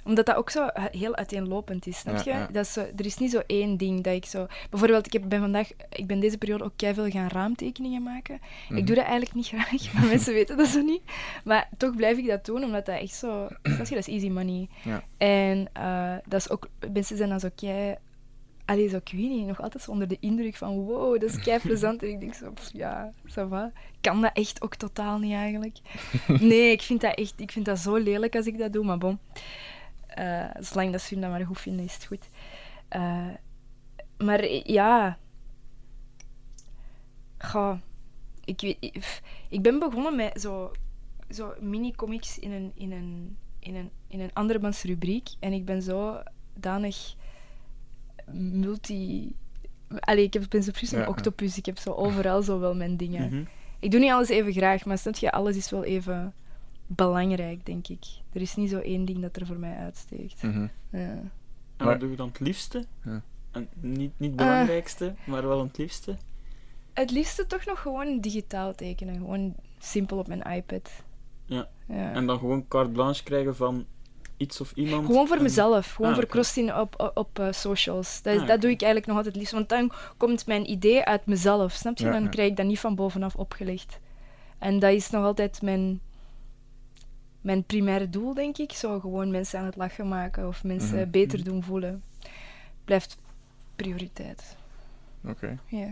Omdat dat ook zo eh, heel uiteenlopend is, snap je? ja. Dat is zo, er is niet zo één ding dat ik zo... Bijvoorbeeld, ik heb, ben vandaag... Ik ben deze periode ook veel gaan raamtekeningen maken. Mhm. Ik doe dat eigenlijk niet graag, maar <laughs> mensen weten dat zo niet. Maar toch blijf ik dat doen, omdat dat echt zo... Snap je, dat is easy money. Ja. En eh, dat is ook... Mensen zijn dan zo kei... Allee, zo, ik weet niet, nog altijd onder de indruk van wow, dat is kei <laughs> plezant. En ik denk zo, pff, ja, ça va. Kan dat echt ook totaal niet eigenlijk. Nee, ik vind dat echt... Ik vind dat zo lelijk als ik dat doe, maar bon. Eh, zolang dat ze dat maar goed vinden, is het goed. Eh, maar eh, ja... Goh, ik, weet, ik ben begonnen met zo, zo mini-comics in een, in, een, in, een, in een andermans rubriek. En ik ben zo danig multi... Allee, ik heb- ben zo precies een octopus. Ik heb zo <laughs> overal zo wel mijn dingen. Mhm. Ik doe niet alles even graag, maar snap je, alles is wel even belangrijk, denk ik. Er is niet zo één ding dat er voor mij uitsteekt. Mhm. Ja. En wat doe je dan het liefste? Ja. En niet, niet het Ah. belangrijkste, maar wel het liefste? Het liefste toch nog gewoon digitaal tekenen. Gewoon simpel op mijn iPad. Ja. ja. En dan gewoon carte blanche krijgen van iets of iemand? Gewoon voor en- mezelf. Gewoon Ah, voor crossing op, op, op eh, socials. Dat, is- Ah, dat doe ik eigenlijk nog altijd liefst. Want dan komt mijn idee uit mezelf. Snap je? Ja, dan ja. krijg ik dat niet van bovenaf opgelegd. En dat is nog altijd mijn, mijn primaire doel, denk ik. Zo gewoon mensen aan het lachen maken of mensen Mhm. beter doen voelen. Blijft prioriteit. Oké. Ja.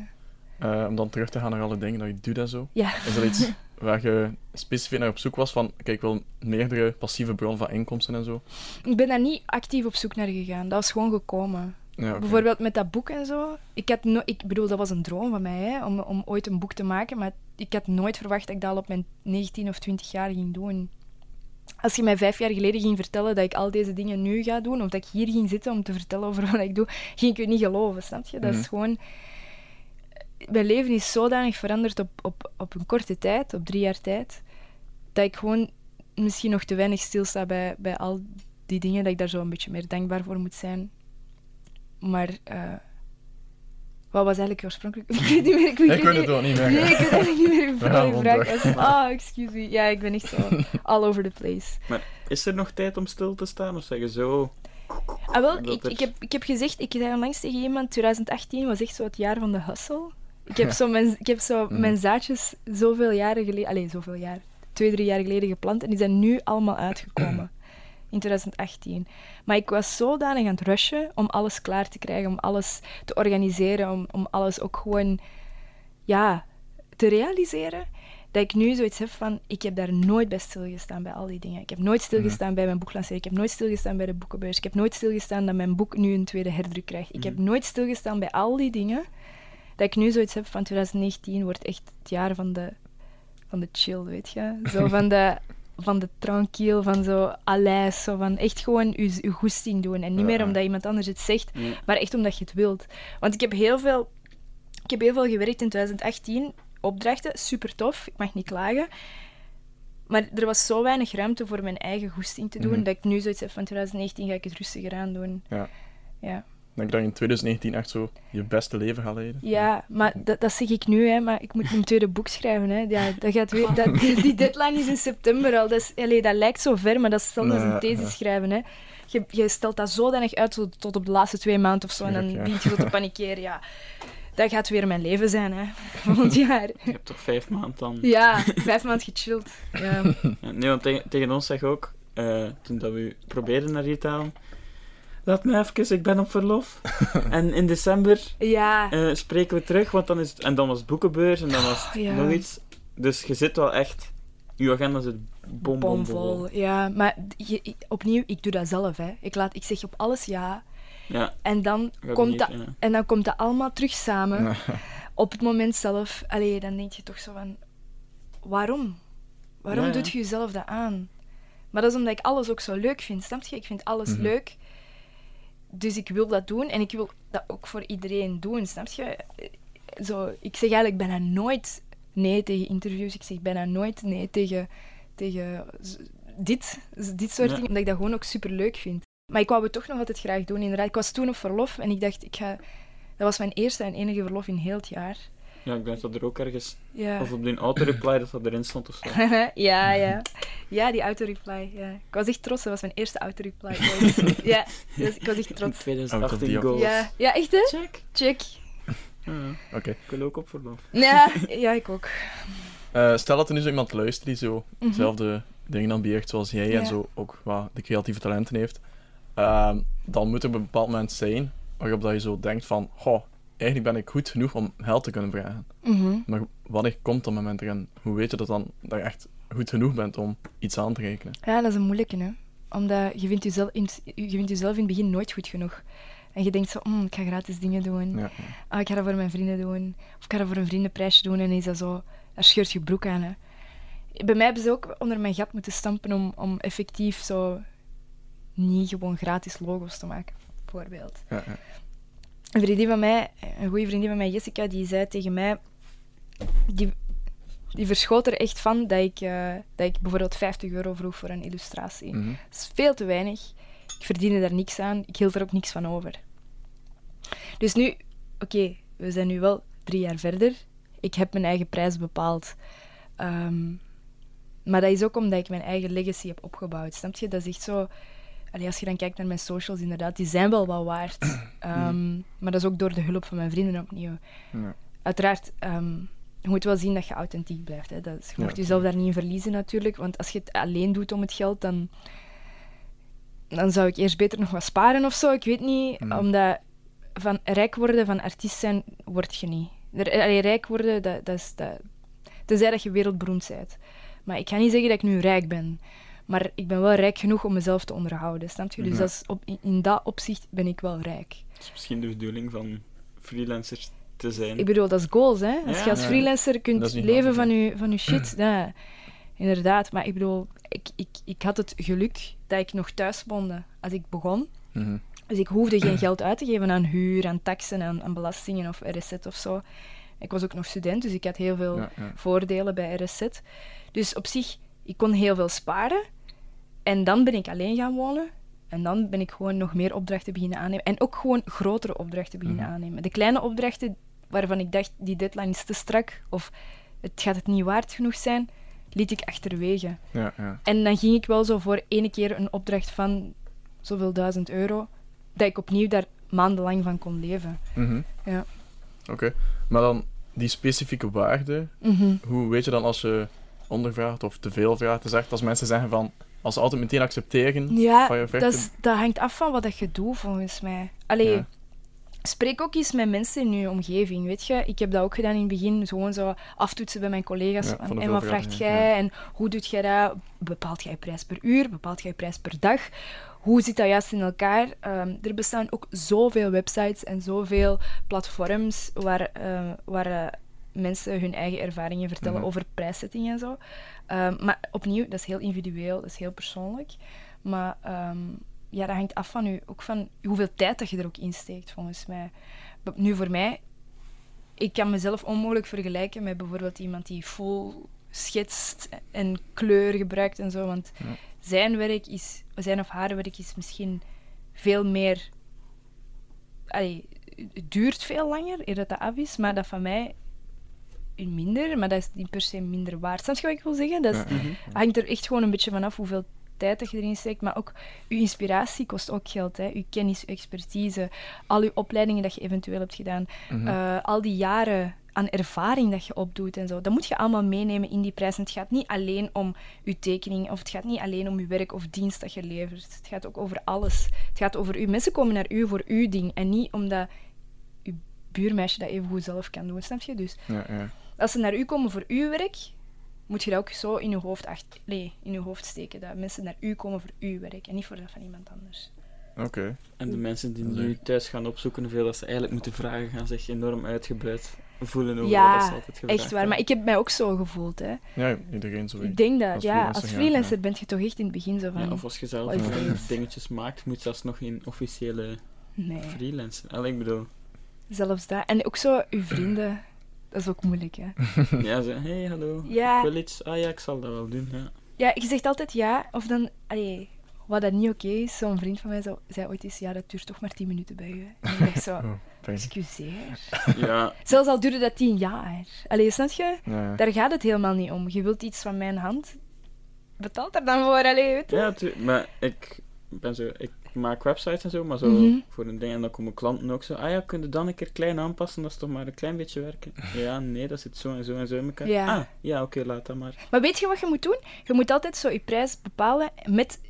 Eh, om dan terug te gaan naar alle dingen dat je doet en zo. Ja. Is er iets <laughs> waar je specifiek naar op zoek was van, kijk, ik wil meerdere passieve bronnen van inkomsten en zo? Ik ben daar niet actief op zoek naar gegaan. Dat was gewoon gekomen. Ja. Bijvoorbeeld met dat boek en zo. Ik, had no ik bedoel, dat was een droom van mij, hè, om, om ooit een boek te maken. Maar ik had nooit verwacht dat ik dat al op mijn 19 of 20 jaar ging doen. Als je mij vijf jaar geleden ging vertellen dat ik al deze dingen nu ga doen, of dat ik hier ging zitten om te vertellen over <laughs> wat ik doe, ging ik je niet geloven, snap je? Dat Mhm. is gewoon... Mijn leven is zodanig veranderd op, op, op een korte tijd, op drie jaar tijd, dat ik gewoon misschien nog te weinig stilsta bij, bij al die dingen, dat ik daar zo een beetje meer dankbaar voor moet zijn. Maar eh, Wat was eigenlijk oorspronkelijk? <laughs> Ik weet niet meer. Ik weet, Ik weet het ook niet meer. Nee, ik weet eigenlijk niet meer <laughs> je vraag. Ah, excuse me. Ja, ik ben echt zo <laughs> all over the place. Maar is er nog tijd om stil te staan? Of zeg je zo... Ah, wel, ik, er- ik, heb, ik heb gezegd, ik zei onlangs tegen iemand, 2018 was echt zo het jaar van de hustle. Ik heb zo mijn, ik heb zo Mhm. mijn zaadjes zoveel jaren geleden, alleen zoveel jaar, twee, drie jaar geleden geplant en die zijn nu allemaal uitgekomen. <clears throat> In 2018. Maar ik was zodanig aan het rushen om alles klaar te krijgen, om alles te organiseren, om, om alles ook gewoon ja, te realiseren. Dat ik nu zoiets heb van, ik heb daar nooit bij stilgestaan bij al die dingen. Ik heb nooit stilgestaan bij mijn boeklancering. Ik heb nooit stilgestaan bij de boekenbeurs. Ik heb nooit stilgestaan dat mijn boek nu een tweede herdruk krijgt. Ik heb nooit stilgestaan bij al die dingen. Dat ik nu zoiets heb van 2019 wordt echt het jaar van de, van de chill, weet je. Zo <laughs> van de, van de tranquil, van zo alijs. Zo van echt gewoon je, je goesting doen. En niet meer omdat iemand anders het zegt, maar echt omdat je het wilt. Want ik heb heel veel, ik heb heel veel gewerkt in 2018. Opdrachten, super tof, ik mag niet klagen. Maar er was zo weinig ruimte voor mijn eigen goesting te doen, Mhm. dat ik nu zoiets heb van 2019 ga ik het rustiger aan doen. Ja. Ja, Ik denk dat je in 2019 echt zo je beste leven gaat leiden. ja maar dat, dat zeg ik nu, hè, maar ik moet een tweede boek schrijven. Hè. Ja, dat gaat weer, dat, <laughs> die deadline is in september al. Dat, is, allee, dat lijkt zo ver, maar dat is hetzelfde als een thesis schrijven. Hè. Je, je stelt dat zodanig uit tot, tot op de laatste twee maanden of zo, en dan begint je zo te <laughs> panikeren. Ja. Dat gaat weer mijn leven zijn, hè, <laughs> volgend jaar. Je hebt toch vijf maanden dan... Ja, vijf maanden gechilled. Ja. Ja, nee, want tegen, tegen ons zeg je ook, eh, toen dat we probeerden naar hier te halen, laat me even, ik ben op verlof. <laughs> en in december ja. eh, spreken we terug, want dan is het... En dan was het boekenbeurs en dan was het Oh, ja. nog iets. Dus je zit wel echt... Je agenda zit bom, bom, bom. Bomvol. Ja, maar je, ik- opnieuw, ik doe dat zelf. Hè. Ik, laat, ik zeg op alles ja. Ja, En dan, komt dat, ja. en dan komt dat allemaal terug samen. Op het moment zelf. Allee, dan denk je toch zo van... Waarom? Waarom Ja, ja. doet je jezelf dat aan? Maar dat is omdat ik alles ook zo leuk vind. Snap je? Ik vind alles Mhm. leuk. Dus ik wil dat doen. En ik wil dat ook voor iedereen doen. Snap je? Zo, ik zeg eigenlijk bijna nooit nee tegen interviews. Ik zeg bijna nooit nee tegen, tegen dit, dit soort Ja. dingen. Omdat ik dat gewoon ook super leuk vind. Maar ik wou het toch nog altijd graag doen. Inderdaad, ik was toen op verlof en ik dacht, ik ga... Dat was mijn eerste en enige verlof in heel het jaar. Ja, ik denk dat er ook ergens... Ja. Of op die auto-reply dat dat erin stond of zo. <laughs> ja, ja. Ja, die autoreply. Ja. Ik was echt trots. Dat was mijn eerste autoreply. <laughs> ja, dus ik was echt trots. 2018 die goals. Ja, ja echt hè? Check. Check. Ja, ja. Oké. Ik wil ook op verlof. Ja, ja ik ook. Eh, stel dat er nu zo iemand luistert die zo Mhm. dezelfde dingen ambieert zoals jij en zo ook wat de creatieve talenten heeft. Ehm, dan moet er op een bepaald moment zijn waarop dat je zo denkt van, goh, eigenlijk ben ik goed genoeg om geld te kunnen vragen. Mhm. Maar wanneer komt dat moment erin? Hoe weet je dat dan dat je echt goed genoeg bent om iets aan te rekenen? Ja, dat is een moeilijke, hè. Omdat je vindt jezelf in, het- je vindt jezelf in het begin nooit goed genoeg. En je denkt zo, "Mm, ik ga gratis dingen doen. Ja. Ah, ik ga dat voor mijn vrienden doen. Of ik ga dat voor een vriendenprijsje doen. En is dat zo, daar scheurt je broek aan, hè. Bij mij hebben ze ook onder mijn gat moeten stampen om, om effectief zo niet gewoon gratis logo's te maken, bijvoorbeeld. Ja. Een vriendin van mij, een goede vriendin van mij, Jessica, die zei tegen mij... Die, die verschoot er echt van dat ik, eh, dat ik bijvoorbeeld 50 euro vroeg voor een illustratie. Mhm. Dat is veel te weinig. Ik verdiende daar niks aan. Ik hield er ook niks van over. Dus nu, oké, we zijn nu wel drie jaar verder. Ik heb mijn eigen prijs bepaald. Ehm, maar dat is ook omdat ik mijn eigen legacy heb opgebouwd. Snap je? Dat is echt zo... Allee, als je dan kijkt naar mijn socials, inderdaad, die zijn wel wat waard. <clears throat> Ehm, Maar dat is ook door de hulp van mijn vrienden opnieuw. Ja. Uiteraard, ehm, je moet wel zien dat je authentiek blijft. Hè. Dat is, je Ja, mocht jezelf daar niet in verliezen natuurlijk. Want als je het alleen doet om het geld, dan, dan zou ik eerst beter nog wat sparen of zo. Ik weet niet. Mm. Omdat van rijk worden, van artiest zijn, word je niet. Allee, rijk worden, dat, dat is... Dat, tenzij dat je wereldberoemd bent. Maar ik ga niet zeggen dat ik nu rijk ben. Maar ik ben wel rijk genoeg om mezelf te onderhouden, snap je? Dus Ja. dat is op, in, in dat opzicht ben ik wel rijk. Dat is misschien de bedoeling van freelancers te zijn. Ik bedoel, dat is goals, hè? Als Ja. je als Ja. freelancer kunt leven van je, van je shit, ja, inderdaad. Maar ik bedoel, ik, ik, ik had het geluk dat ik nog thuis woonde als ik begon. Mhm. Dus ik hoefde geen geld uit te geven aan huur, aan taxen, aan, aan belastingen of RSZ of zo. Ik was ook nog student, dus ik had heel veel Ja, ja. voordelen bij RSZ. Dus op zich, ik kon heel veel sparen. En dan ben ik alleen gaan wonen. En dan ben ik gewoon nog meer opdrachten beginnen aannemen. En ook gewoon grotere opdrachten beginnen Mhm. aannemen. De kleine opdrachten waarvan ik dacht, die deadline is te strak, of het gaat het niet waard genoeg zijn, liet ik achterwege. Ja, ja. En dan ging ik wel zo voor ene keer een opdracht van zoveel duizend euro, dat ik opnieuw daar maandenlang van kon leven. Mhm. Ja. Oké. Maar dan die specifieke waarde, Mhm. hoe weet je dan als je ondervraagt of te veel vraagt? Dus echt als mensen zeggen van, als ze altijd meteen accepteren Ja, van je dat, is- dat hangt af van wat dat je doet, volgens mij. Allee, Ja. spreek ook eens met mensen in je omgeving, weet je. Ik heb dat ook gedaan in het begin, gewoon zo aftoetsen bij mijn collega's. Ja, en wat vraagt ja, jij? ja. En hoe doet jij dat? Bepaalt jij prijs per uur? Bepaalt jij prijs per dag? Hoe zit dat juist in elkaar? Ehm, er bestaan ook zoveel websites en zoveel platforms waar, eh, waar eh, mensen hun eigen ervaringen vertellen Mhm. over prijszetting en zo. Ehm, maar opnieuw, dat is heel individueel, dat is heel persoonlijk. Maar ehm, ja, dat hangt af van u, ook van hoeveel tijd dat je er ook insteekt, volgens mij. Nu voor mij, ik kan mezelf onmogelijk vergelijken met bijvoorbeeld iemand die vol schetst en kleur gebruikt en zo. Want Ja. zijn werk is, zijn of haar werk is misschien veel meer. Allee, het duurt veel langer eer dat dat af is, maar dat van mij minder, maar dat is niet per se minder waard. Snap je wat ik wil zeggen? Dat is. Mhm. hangt er echt gewoon een beetje vanaf hoeveel tijd dat je erin steekt. Maar ook je inspiratie kost ook geld. Hè. Je kennis, je expertise, al je opleidingen dat je eventueel hebt gedaan, Mhm. eh, al die jaren aan ervaring dat je opdoet en zo. Dat moet je allemaal meenemen in die prijs. En het gaat niet alleen om je tekening, of het gaat niet alleen om je werk of dienst dat je levert. Het gaat ook over alles. Het gaat over u. Mensen komen naar u voor uw ding en niet omdat je buurmeisje dat even goed zelf kan doen. Snap je? Dus ja, ja. Als ze naar u komen voor uw werk, moet je dat ook zo in je hoofd, acht, nee, in je hoofd steken. Dat mensen naar u komen voor uw werk en niet voor dat van iemand anders. Oké. En de mensen die Dat nu thuis gaan opzoeken hoeveel dat ze eigenlijk moeten vragen, gaan zich enorm uitgebreid voelen over Ja, wat ze altijd gevraagd Echt waar, maar ik heb mij ook zo gevoeld. Hè. Ja, iedereen zo. Ik denk dat, Als ja, freelancer, als ja, freelancer ja. ben je toch echt in het begin zo van... Ja, of als je zelf <laughs> dingetjes maakt, moet je zelfs nog geen officiële Nee, freelancer. Allee, ik bedoel, zelfs dat. En ook zo, uw vrienden, dat is ook moeilijk, hè. <laughs> ja, ze, hey, hallo, Ja. ik wil iets. Ah ja, ik zal dat wel doen, ja. Ja, je zegt altijd ja, of dan... Allee, wat dat niet oké is, zo'n vriend van mij zo, zei ooit eens, ja, dat duurt toch maar tien minuten bij hè. En ik dacht zo, <laughs> Oh, excuseer. <laughs> Ja, Zelfs al duurde dat tien jaar. Allee, snap je? Ja. Daar gaat het helemaal niet om. Je wilt iets van mijn hand. Betaalt er dan voor, allee, weet je? ja maar ik ben zo, ik maak websites en zo, maar zo Mhm. voor een ding, en dan komen klanten ook zo, ah ja, kun je dan een keer klein aanpassen, dat is toch maar een klein beetje werken? <laughs> Ja, nee, dat zit zo en zo en zo in elkaar. Ja. Ah, ja, oké, laat dat maar. Maar weet je wat je moet doen? Je moet altijd zo je prijs bepalen met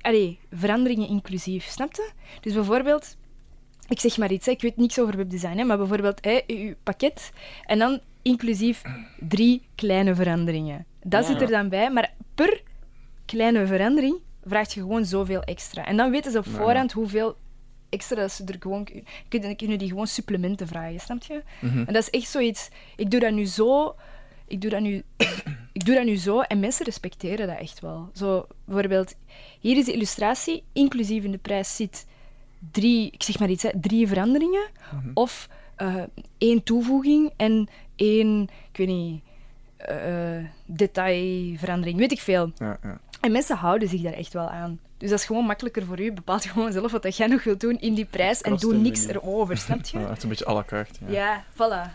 allee, veranderingen inclusief. Snap je? Dus bijvoorbeeld, ik zeg maar iets, hè, ik weet niks over webdesign, hè, maar bijvoorbeeld hè, je pakket en dan inclusief drie kleine veranderingen. Dat Ja. zit er dan bij, maar per kleine verandering vraag je gewoon zoveel extra. En dan weten ze op voorhand hoeveel extra ze er gewoon kunnen, kunnen die gewoon supplementen vragen, snap je? Mhm. En dat is echt zoiets. Ik doe dat nu zo. Ik doe dat nu, <coughs> ik doe dat nu zo en mensen respecteren dat echt wel. Zo, bijvoorbeeld, hier is de illustratie, inclusief in de prijs zit drie, ik zeg maar iets, hè, drie veranderingen. Mhm. Of eh, één toevoeging en één, ik weet niet, eh, detailverandering, weet ik veel. Ja, ja. En mensen houden zich daar echt wel aan. Dus dat is gewoon makkelijker voor u. Bepaalt gewoon zelf wat dat jij nog wilt doen in die prijs en doe niks erover, snap <laughs> je? Ja, echt een beetje à la carte. Ja. Ja, voilà.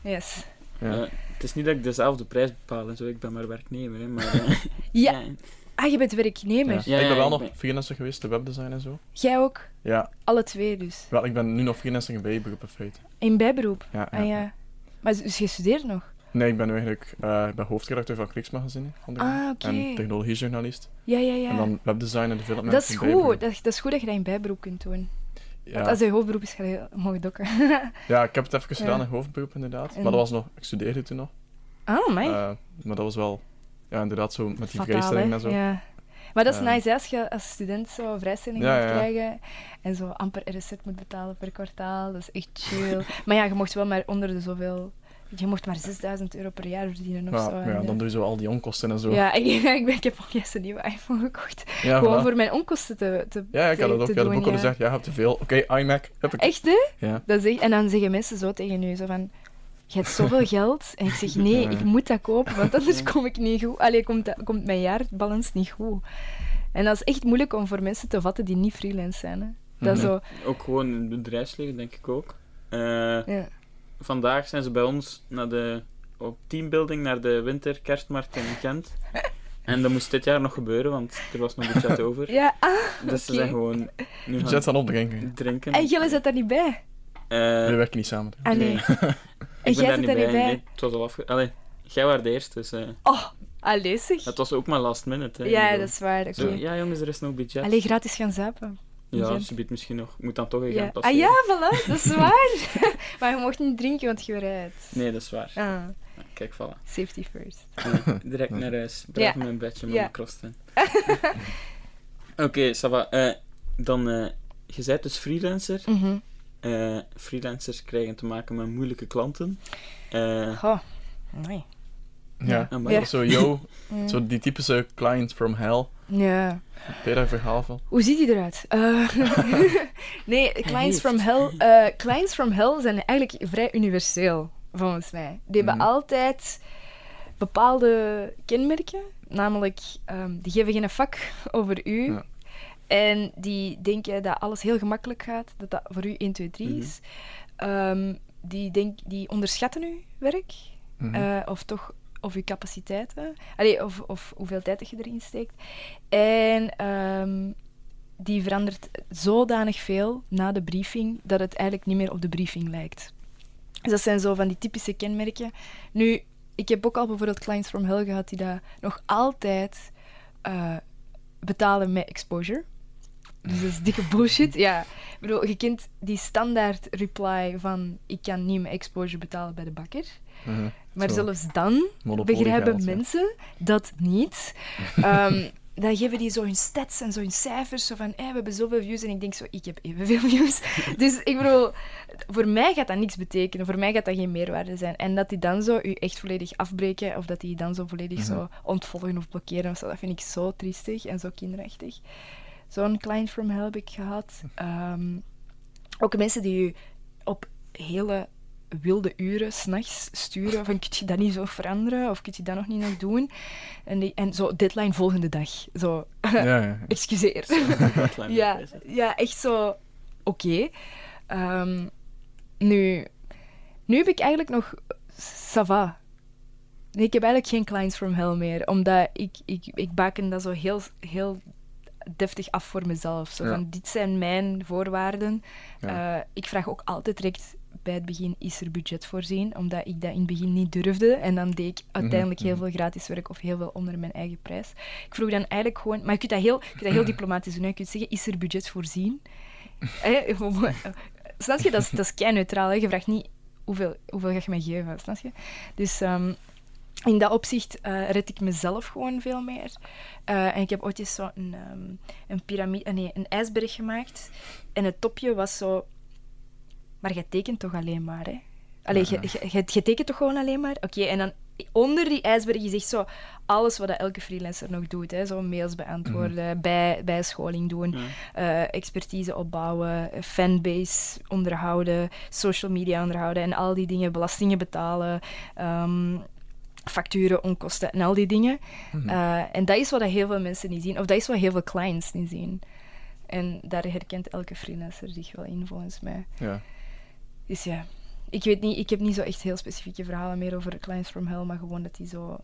Yes. Ja. Eh, het is niet dat ik dezelfde prijs bepaal en zo, ik ben maar werknemer, hè, maar... eh, <laughs> Ja. Ah, je bent werknemer. Ja. Ja, ik ben wel ik nog ben- freelancer geweest, de webdesign en zo. Jij ook? Ja, Alle twee dus. wel, ik ben nu nog freelancer in bijberoep in feite. In bijberoep? Ja, ja. Ah ja. Maar dus je studeert nog? Nee, ik ben eigenlijk eh, ik ben hoofdredacteur van Kliksmagazine. Ah, oké. En technologiejournalist. Ja, ja, ja. En dan webdesign en development. dat is goed. Dat, dat is goed dat je dat in bijberoep kunt doen. Want Ja. als je hoofdberoep is, ga je mogen dokken. <laughs> ja, ik heb het even gedaan in hoofdberoep inderdaad. En- Maar dat was nog, ik studeerde toen nog. oh, my. Eh, maar dat was wel, ja, inderdaad zo met die Fataal, vrijstelling hè? en zo. Ja. Maar dat is nice, hè, als je als student zo vrijstelling Ja, moet krijgen en zo amper RSZ moet betalen per kwartaal. Dat is echt chill. maar ja, je mocht wel maar onder de zoveel... Je mocht maar 6000 euro per jaar verdienen of Ja, zo. en, ja, eh, dan doe je zo al die onkosten en zo. Ja, ik, <laughs> ik, ben, ik heb ook juist een nieuwe iPhone gekocht. Ja, Gewoon voilà. voor mijn onkosten te, te Ja, ik had het ook. had doen, ook al ja. gezegd, ja, je hebt te veel. Oké, iMac. Heb ik. Echt, hè? Ja. Dat echt- en dan zeggen mensen zo tegen u, zo van... Je hebt zoveel <laughs> geld. En ik zeg, nee, Ja. ik moet dat kopen, want anders kom ik niet goed. Allee, komt, dat, komt mijn jaarbalans niet goed. En dat is echt moeilijk om voor mensen te vatten die niet freelance zijn. Hè. Dat is Mhm. zo, Ook gewoon in het bedrijfsleven, denk ik ook. Eh, ja. Vandaag zijn ze bij ons naar de, op teambuilding naar de winter kerstmarkt in Gent. En dat moest dit jaar nog gebeuren, want er was nog budget <laughs> over. ja, ah, Dus ze zijn gewoon nu Budget gaan gaan opdrinken. drinken. en jullie zit daar niet bij. Eh, We werken niet samen. Ah nee. nee. En <laughs> ik ben jij daar zit niet daar niet bij. Nee, het was al afge... Allee, jij was de eerste, dus... eh, Oh, allee zeg. het was ook maar last minute. Hè, Ja, bedoel, dat is waar. Zo, ja, jongens, er is nog budget. Allee, gratis gaan zuipen. Ja, ze biedt misschien nog. Moet dan toch een Ja. Gent Ah ja, voilà, dat is <laughs> waar. <laughs> maar je mocht niet drinken, want je rijdt. Nee, dat is waar. Ah, Kijk, voilà. safety first. <laughs> Direct naar huis. Blijf Ja. in mijn bedje met Ja. mijn crossfit. Oké, Sava. eh, dan, eh, je bent dus freelancer. Mhm. Eh, freelancers krijgen te maken met moeilijke klanten. Eh, Goh, nee. Ja. Ja. Zo, yo, Mm. zo die typische client from hell. Ja. Verhaal van? Hoe ziet die eruit? Eh, <laughs> nee, clients from hell. eh, clients from hell zijn eigenlijk vrij universeel, volgens mij. Die hebben Mhm. altijd bepaalde kenmerken, namelijk ehm, die geven geen vak over u. Ja. En die denken dat alles heel gemakkelijk gaat, dat dat voor u 1, 2, 3 Mhm. is. Ehm, die, denk, die onderschatten uw werk, Mhm. eh, of toch of uw capaciteiten, of, of hoeveel tijd je erin steekt. En ehm, die verandert zodanig veel na de briefing dat het eigenlijk niet meer op de briefing lijkt. Dus dat zijn zo van die typische kenmerken. Nu, ik heb ook al bijvoorbeeld clients from hell gehad die dat nog altijd eh, betalen met exposure. Dus dat is dikke bullshit. Ja, ik bedoel, je kent die standaard reply van ik kan niet mijn exposure betalen bij de bakker. Mhm. Maar Zo, zelfs dan monopolie begrijpen geld, ja. mensen dat niet. <laughs> Ehm, dan geven die zo hun stats en zo hun cijfers. Zo van, hey, we hebben zoveel views. En ik denk zo, ik heb evenveel <laughs> views. dus ik bedoel, voor mij gaat dat niks betekenen. Voor mij gaat dat geen meerwaarde zijn. En dat die dan zo u echt volledig afbreken. Of dat die dan zo volledig zo Mhm. ontvolgen of blokkeren. Of zo, dat vind ik zo triestig en zo kinderachtig. Zo'n client from hell heb ik gehad. Ehm, ook mensen die u op hele wilde uren s'nachts sturen van kun je dat niet zo veranderen? Of kun je dat nog niet nog doen? En, die, en zo deadline volgende dag. Zo Ja, ja. <laughs> excuseer. Ja, ja echt zo oké. Ehm, nu nu heb ik eigenlijk nog sava nee, ik heb eigenlijk geen clients from hell meer omdat ik, ik, ik baken dat zo heel, heel deftig af voor mezelf. Zo van, dit zijn mijn voorwaarden. Eh, ik vraag ook altijd direct bij het begin, is er budget voorzien? Omdat ik dat in het begin niet durfde. En dan deed ik uiteindelijk heel mhm. veel gratis werk of heel veel onder mijn eigen prijs. Ik vroeg dan eigenlijk gewoon... Maar je kunt dat heel, je kunt dat heel <clears throat> diplomatisch doen. Hè. Je kunt zeggen, is er budget voorzien? <laughs> Snap je? Dat is, dat is. Je vraagt niet, hoeveel, hoeveel ga je mij geven? Snap je? Dus... ehm, in dat opzicht eh, red ik mezelf gewoon veel meer. Eh, en ik heb ooit eens zo een, ehm, een piramide, eh, nee, een ijsberg gemaakt. En het topje was zo. Maar je tekent toch alleen maar, hè? Allee, je, je, tekent toch gewoon alleen maar? Oké, en dan onder die ijsberg is echt zo alles wat elke freelancer nog doet. Hè? Zo mails beantwoorden, bij, bijscholing doen, expertise opbouwen, fanbase onderhouden, social media onderhouden en al die dingen, belastingen betalen, ehm, facturen, onkosten en al die dingen. Mhm. Eh, en dat is wat dat heel veel mensen niet zien, of dat is wat heel veel clients niet zien. En daar herkent elke freelancer zich wel in, volgens mij. Ja. Dus ja, ik weet niet, ik heb niet zo echt heel specifieke verhalen meer over Clients from Hell, maar gewoon dat die zo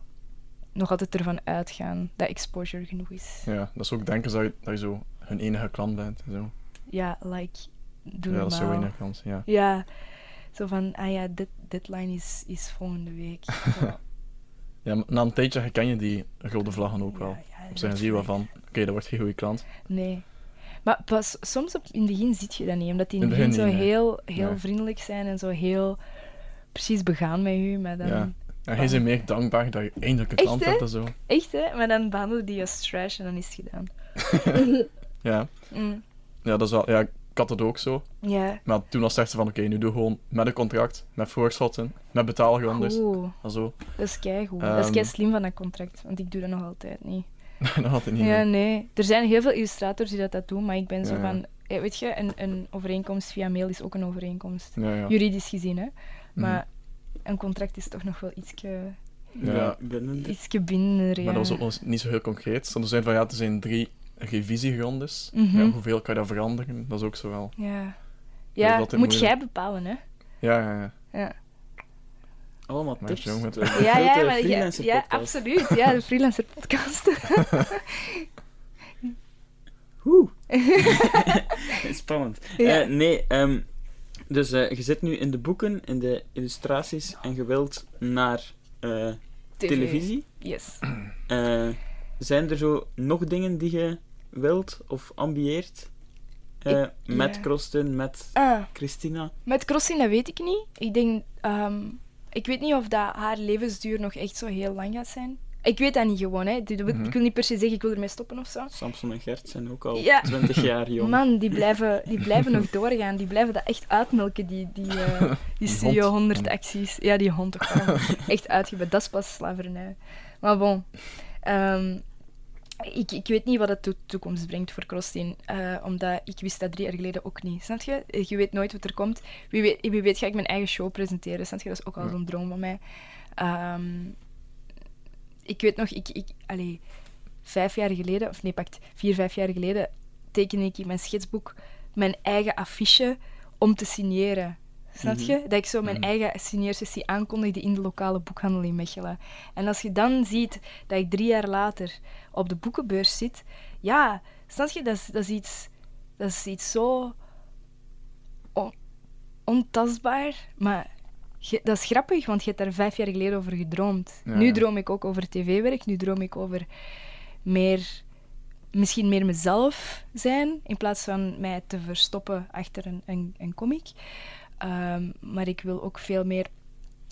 nog altijd ervan uitgaan dat exposure genoeg is. ja, dat is ook denken dat je, dat je zo hun enige klant bent. en Zo. Ja, like, doe Ja, dat is zo normaal. enige klant. Ja. Ja, zo van, ah ja, dit, deadline is, is volgende week. <laughs> Zo. Ja, na een tijdje herken je die rode vlaggen ook wel. Ja, ja, Op zijn zie je wel van, oké, dat wordt geen goede klant. Nee. Maar pas, soms op, in het begin ziet je dat niet, omdat die in het begin zo nee. heel, heel vriendelijk zijn en zo heel precies begaan met u. Maar dan, Ja. En hij is meer dankbaar dat je eindelijk een klant hebt en zo. Echt hè? Maar dan behandelen die als trash en dan is het gedaan. <laughs> Ja. Mm. ja, dat is wel... Ja, ik had het ook zo. Ja. Maar toen was het echt zo van, oké, nu doe gewoon met een contract, met voorschotten, met En zo. dat is keigoed. dat is Ehm. kei slim van dat contract, want ik doe dat nog altijd niet. <laughs> dat had hij niet Ja, meer. nee. Er zijn heel veel illustrators die dat, dat doen, maar ik ben zo Ja, van... eh, Weet je, een, een overeenkomst via mail is ook een overeenkomst. Ja, ja. Juridisch gezien, hè. Mhm. Maar een contract is toch nog wel ietske, Ja. Ja, binnen ja. Maar dat was ook nog niet zo heel concreet. Er zijn van, ja, er zijn drie geen visie gegrond is. Mhm. ja, hoeveel kan je dat veranderen? Dat is ook zo wel. Ja, Dat ja moet moeilijk. jij bepalen, hè? Ja, ja, ja. Ja, Allemaal tips. jong met- De ja, ja, maar, ja, ja absoluut. Ja, de freelancer podcast. <laughs> Oeh. <laughs> Spannend. Ja. Eh, nee, ehm, dus eh, je zit nu in de boeken, in de illustraties en je wilt naar eh, TV. televisie. Yes. Zijn er zo nog dingen die je wilt of ambieert? Eh, Ik- met ja. Met Ah, Christina? met dat weet ik niet. Ik denk... ehm, ik weet niet of dat haar levensduur nog echt zo heel lang gaat zijn. Ik weet dat niet gewoon, hè. Ik wil- Mhm. Wil niet per se zeggen, ik wil ermee stoppen of zo. Samson en Gert zijn ook al Ja. 20 jaar jong. Man, die blijven, die blijven nog doorgaan. Die blijven dat echt uitmelken, die, die, eh, die Studio hond. 100 acties. Ja, die hond toch wel. <laughs> echt uitgebreid. Dat is pas slavernij. Maar bon. Ehm, ik, ik weet niet wat de to- toekomst brengt voor Krostin. eh, omdat ik wist dat drie jaar geleden ook niet. Snap je? Je weet nooit wat er komt. Wie weet, wie weet ga ik mijn eigen show presenteren. Snap je? Dat is ook al zo'n droom van mij. Ehm, ik weet nog, ik, ik, allee, vijf jaar geleden, of nee, pakt vier, vijf jaar geleden, tekende ik in mijn schetsboek mijn eigen affiche om te signeren. Snap je? Dat ik zo mijn Mhm. eigen signeersessie aankondigde in de lokale boekhandel in Mechelen. En als je dan ziet dat ik drie jaar later op de boekenbeurs zit, ja, snap je? Dat is, dat is, iets, dat is iets zo on- ontastbaar, maar je- dat is grappig, want je hebt daar vijf jaar geleden over gedroomd. Ja, Nu droom ik ook over tv-werk, nu droom ik over meer, misschien meer mezelf zijn, in plaats van mij te verstoppen achter een, een, een comic. Ehm, maar ik wil ook veel meer...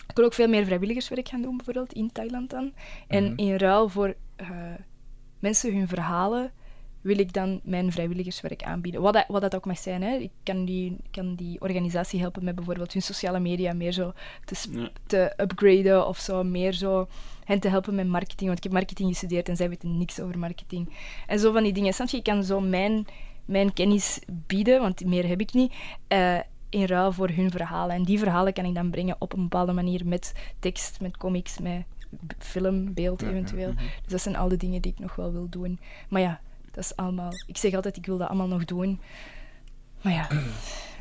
Ik wil ook veel meer vrijwilligerswerk gaan doen, bijvoorbeeld, in Thailand dan. En Mhm. in ruil voor eh, mensen hun verhalen wil ik dan mijn vrijwilligerswerk aanbieden. Wat dat, wat dat ook mag zijn. Hè. Ik kan die, kan die organisatie helpen met bijvoorbeeld hun sociale media meer zo te, te upgraden of zo. Meer zo hen te helpen met marketing. Want ik heb marketing gestudeerd en zij weten niks over marketing. En zo van die dingen. Snap je? Ik kan zo mijn, mijn kennis bieden, want meer heb ik niet. eh, in ruil voor hun verhalen. En die verhalen kan ik dan brengen op een bepaalde manier met tekst, met comics, met film, beeld Ja, ja. eventueel. Dus dat zijn al de dingen die ik nog wel wil doen. Maar ja, dat is allemaal... Ik zeg altijd, ik wil dat allemaal nog doen. Maar ja,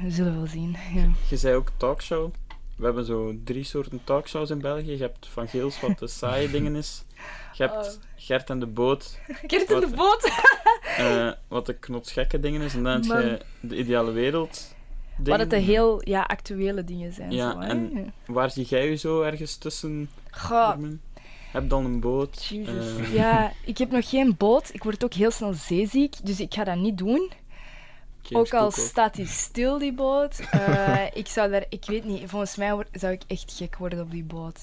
we zullen wel zien. Ja. Je zei ook talkshow. We hebben zo drie soorten talkshows in België. Je hebt Van Geels, wat de saaie <laughs> dingen is. Je hebt Oh. Gert en de Boot, Gert in de Wat? boot! <laughs> eh, wat de knotsgekke dingen is. En dan heb je de ideale wereld. Wat het de heel ja, actuele dingen zijn. Ja, zo, hè? en-. Waar zie jij je zo ergens tussen? Goh? Heb dan een boot. Eh, Ja, <laughs> ik heb nog geen boot. Ik word ook heel snel zeeziek, dus ik ga dat niet doen. Ook al staat die stil, die boot. Eh, <laughs> ik zou daar, ik weet niet, volgens mij zou ik echt gek worden op die boot.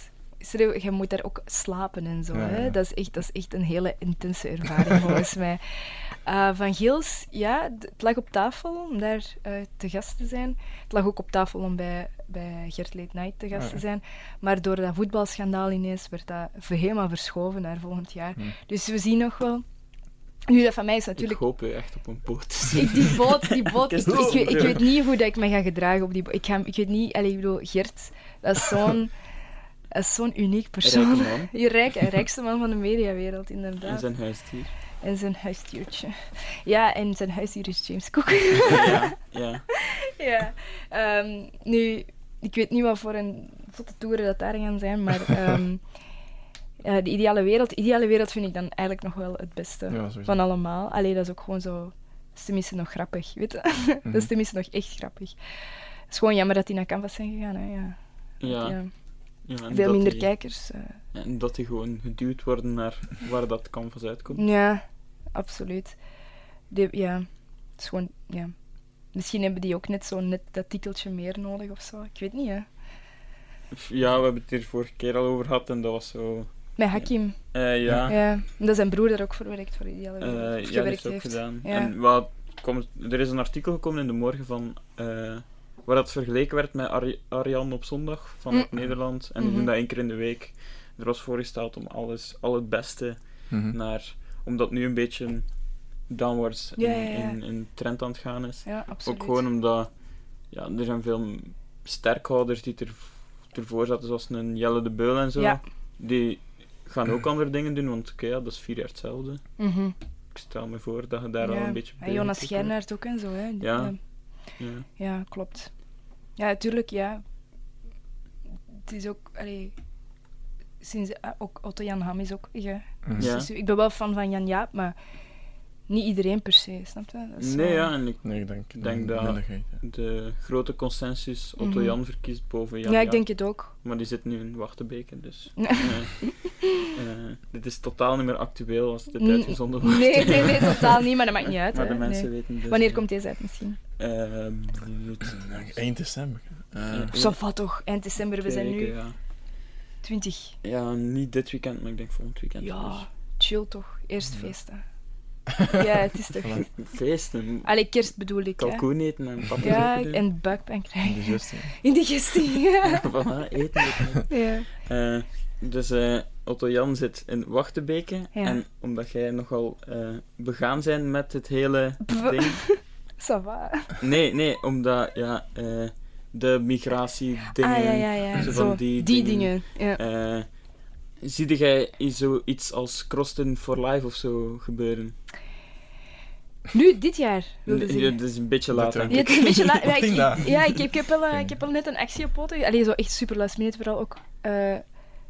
Je moet daar ook slapen en zo. Ja, Hè? ja. Dat, is echt, dat is echt een hele intense ervaring <laughs> volgens mij. Eh, van Geels, ja, het lag op tafel om daar eh, te gast te zijn. Het lag ook op tafel om bij, bij Gert Late Night te gast Ah, te zijn. Maar door dat voetbalschandaal ineens werd dat helemaal verschoven naar volgend jaar. Hmm. Dus we zien nog wel. Nu, dat van mij is Ik natuurlijk hoop je echt op een boot te zien. ik, die boot, die <laughs> boot ik, ik, weet- ik niet hoe dat ik me ga gedragen op die boot. Ik, ga, ik weet niet, allee, ik bedoel, Gert, dat is zo'n <laughs> is zo'n uniek persoon. Rijke man. <laughs> Je rijk, rijkste man van de mediawereld, inderdaad. En zijn huisdier. En zijn huisdiertje. Ja, en zijn huisdier is James Cook. ja, ja. <laughs> ja. Ehm, nu, ik weet niet wat voor een zotte toeren dat daar gaan zijn, maar <laughs> ehm, de ideale wereld, de ideale wereld vind ik dan eigenlijk nog wel het beste Ja, van allemaal. Allee, dat is ook gewoon zo... Dat is tenminste nog grappig, weet je? Dat Mhm. is tenminste nog echt grappig. Het is gewoon jammer dat die naar Canvas zijn gegaan, hè. Ja. Ja, Ja. Ja, Veel minder die- kijkers. eh. En dat die gewoon geduwd worden naar waar dat canvas uitkomt. Ja, absoluut. Die, ja, het is gewoon... Ja. Misschien hebben die ook net zo net dat tikkeltje meer nodig of zo. Ik weet niet, hè. Ja, we hebben het hier vorige keer al over gehad en dat was zo... Met Hakim. Eh, ja, Ja. Dat zijn broer daar ook voor werkt, voor Ideale Eh, Wereld. Ja, dat is ook heeft. gedaan. Ja. En wat komt, er is een artikel gekomen in de morgen van... waar dat vergeleken werd met Ari- Ariane op zondag van Mm. Nederland. En die Mhm. doen dat één keer in de week. Er was voorgesteld om alles, al het beste Mhm. naar... Omdat nu een beetje downwards in, Ja, ja, ja. In, in trend aan het gaan is. Ja, absoluut. Ook gewoon omdat... Ja, er zijn veel sterkhouders die er, ervoor zaten, zoals een Jelle de Beul en zo. Ja. Die gaan ook andere dingen doen, want oké, dat is vier jaar hetzelfde. Mhm. Ik stel me voor dat je daar al een beetje En bij Jonas betrokken bent. Schijnaert ook en zo, hè. Ja. Ja, Ja. klopt. Ja, natuurlijk, ja. Het is ook, allee, sinds, ah, ook Otto Jan Ham is ook, ja. Ja. Dus ik ben wel fan van Jan Jaap, maar niet iedereen per se, snap je? Dat is Nee, wel- ja, en ik Nee, ik denk, Ik denk de dat- ja. de grote consensus Otto Mhm. Jan verkiest boven Jan Ja, ik denk het ook. Maar die zit nu in Wachtebeke, dus... <laughs> Eh, eh, dit is totaal niet meer actueel als dit uitgezonden wordt. Nee, nee, nee, totaal niet, maar dat maakt <laughs> niet uit. Maar hè. de mensen Nee. weten dus... Wanneer komt deze uit misschien? bloed- Eind december. Eh. Zo vat toch, eind december, we zijn nu weken, ja. 20. Ja, niet dit weekend, maar ik denk volgend weekend. Ja, chill toch. Eerst Ja. feesten. Ja, <laughs> het is toch... Voilà. Feesten. Allee, kerst bedoel ik, hè. Kalkoen eten en pap Ja, en buikpijn in krijgen. Indigestie, <laughs> ja. Voilà, eten. eten. ja. Eh, dus eh, Otto Jan zit in Wachtebeke. Ja. En omdat jij nogal eh, begaan zijn met het hele Pff. ding. <laughs> Ça va. Nee, nee, omdat ja, eh, de migratie dingen. ah, ja, ja, ja. zo Zo, van die die, dingen. dingen. Ja. Zie jij zoiets als Crossed for Life of zo gebeuren? Nu, dit jaar, wilde Nee, zeggen. dat is een beetje laat, Ja, het is een beetje laat. Ja, ik, ja ik, ik, heb wel, eh, ik heb wel net een actie op poten. Allee, zo echt super last minute vooral ook. Eh,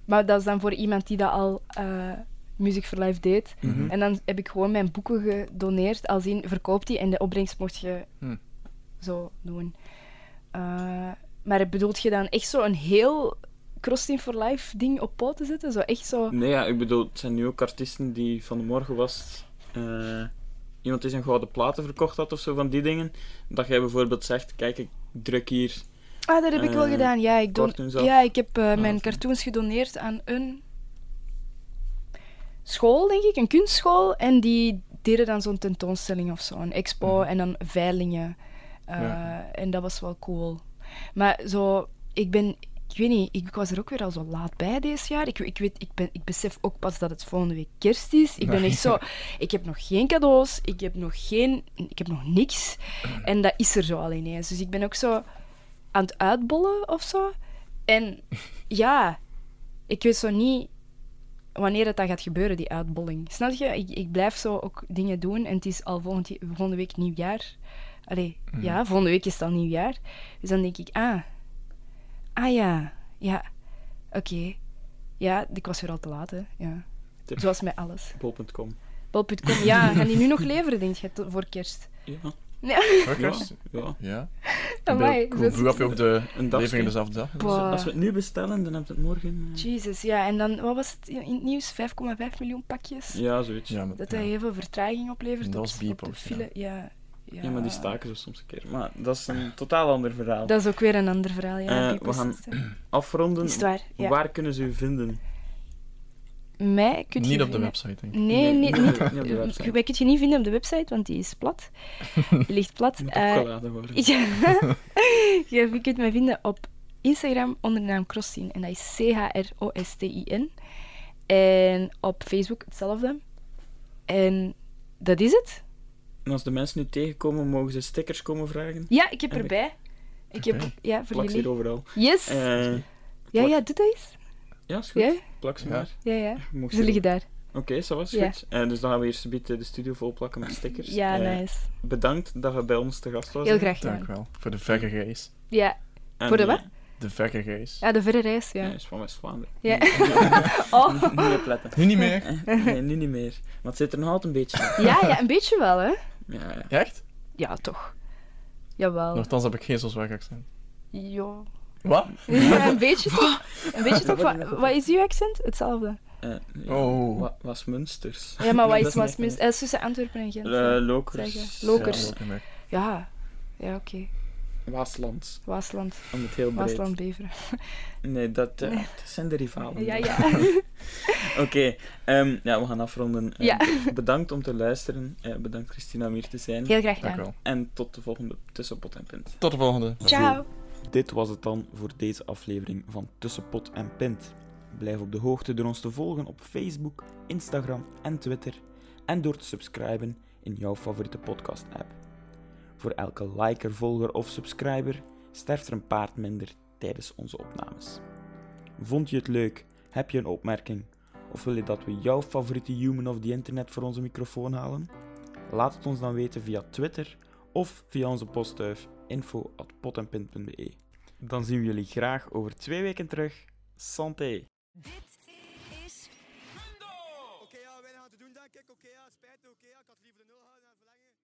maar dat is dan voor iemand die dat al eh Music for Life deed. Mhm. En dan heb ik gewoon mijn boeken gedoneerd. Als in, verkoopt die en de opbrengst mocht je Hm. zo doen. Eh, maar bedoelt je dan echt zo een heel Crossing for Life ding op poten zetten? Zo echt zo... Nee, ja, ik bedoel, het zijn nu ook artiesten die van de morgen was. eh, iemand die zijn gouden platen verkocht had of zo van die dingen. Dat jij bijvoorbeeld zegt: Kijk, ik druk hier. Ah, dat heb ik wel Eh, gedaan. Ja, ik, don- ja, ik heb eh, Ah, mijn cartoons gedoneerd aan een school, denk ik, een kunstschool. En die deden dan zo'n tentoonstelling of zo, een expo Mhm. en dan veilingen. Ja. En dat was wel cool. Maar zo, ik ben, ik weet niet, ik was er ook weer al zo laat bij deze jaar. Ik, ik, weet, ik, ben, ik besef ook pas dat het volgende week kerst is. Ik ben echt zo, ik heb nog geen cadeaus, ik heb nog geen, ik heb nog niks. En dat is er zo al ineens. Dus ik ben ook zo aan het uitbollen of zo. En ja, ik weet zo niet wanneer het dat gaat gebeuren, die uitbolling. Snap je? Ik, ik blijf zo ook dingen doen en het is al volgend, volgende week nieuwjaar. Allee, Mhm. ja, volgende week is het al nieuwjaar. Dus dan denk ik, ah, ah ja, ja, oké. Ja, ik was weer al te laat, hè. Ja. Tip. Zoals met alles. Bol.com. Bol.com, ja, gaan die nu nog leveren, denk je, voor kerst? Ja. Workers? ja. Ja. Amai, Hoe vroeg heb je ook de levering dezelfde dag? Dus, als we het nu bestellen, dan heb je het morgen. eh, Jesus, ja. En dan, wat was het in het nieuws? 5,5 miljoen pakjes? Ja, zoiets. Ja, maar, Dat ja. dat heel veel vertraging oplevert Dat op, was op de ja. file. Ja. Ja. Ja, maar die staken ze soms een keer. Maar dat is een totaal ander verhaal. Dat is ook weer een ander verhaal, ja. Eh, we gaan-. <clears throat> Afronden. Is het waar? Ja. Waar kunnen ze u vinden? Mij kun je Niet op de vinden- website, denk ik. Nee, Nee, niet, <laughs> niet niet, op de website. Wij kun je niet vinden op de website, want die is plat. Die ligt plat. <laughs> Moet Eh, opgeladen worden. ja. <laughs> Ja, je kunt mij vinden op Instagram onder de naam Crossin. En dat is C-H-R-O-S-T-I-N. En op Facebook hetzelfde. En dat is het. En als de mensen nu tegenkomen, mogen ze stickers komen vragen? Ja, ik heb En- erbij. Ik heb, ja, voor Plak ze jullie. hier overal. Yes! Eh, ja, ja, doe dat eens. ja, is goed. Ja, Plak ze Ja. maar. ja, ja. Mocht Ze liggen daar. Oké, zo was Ja. goed. Eh, dus dan gaan we eerst een beetje de studio volplakken met stickers. Ja, Eh, nice. Bedankt dat je bij ons te gast was. Heel graag Dank gedaan. wel. Voor de verre reis. Ja. En, Voor de wat? De verre reis. ja, de verre reis, Ja, ja. is van West-Vlaanderen. Ja. <laughs> oh. Oh. Niet opletten. Nu niet meer. Nee, nu niet meer. Maar het zit er nog altijd een beetje in. Ja, ja, een beetje wel, hè. Ja, ja. Echt? Ja, toch. Jawel. Nochtans heb ik geen zo zwaar accent. Ja. Wat? Ja, een beetje toch? Een beetje toch? Wat, wat is uw accent? Hetzelfde. Eh, ja. Oh. Wa- Was Munsters. Ja, maar wat is niet was echt mis? een- Het is tussen Antwerpen en Gent. Eh. Lokers. Lokers. Ja. Ja, oké. Waasland. Waasland. Om het heel breed. Waasland, Beveren. Nee, dat, eh, Nee. dat zijn de rivalen. Ja, ja. <laughs> Oké, ehm, ja, we gaan afronden. Eh, Ja. Bedankt om te luisteren. Eh, bedankt Christina om hier te zijn. Heel graag Dank gedaan. wel. En tot de volgende Tussen Pot en Pint. Tot de volgende. Ciao. Dit was het dan voor deze aflevering van Tussen Pot en Pint. Blijf op de hoogte door ons te volgen op Facebook, Instagram en Twitter. En door te subscriben in jouw favoriete podcast-app. Voor elke liker, volger of subscriber sterft er een paard minder tijdens onze opnames. Vond je het leuk? Heb je een opmerking? Of wil je dat we jouw favoriete human of the internet voor onze microfoon halen? Laat het ons dan weten via Twitter of via onze postduif info.potenpint.be. Dan zien we jullie graag over twee weken terug. Santé!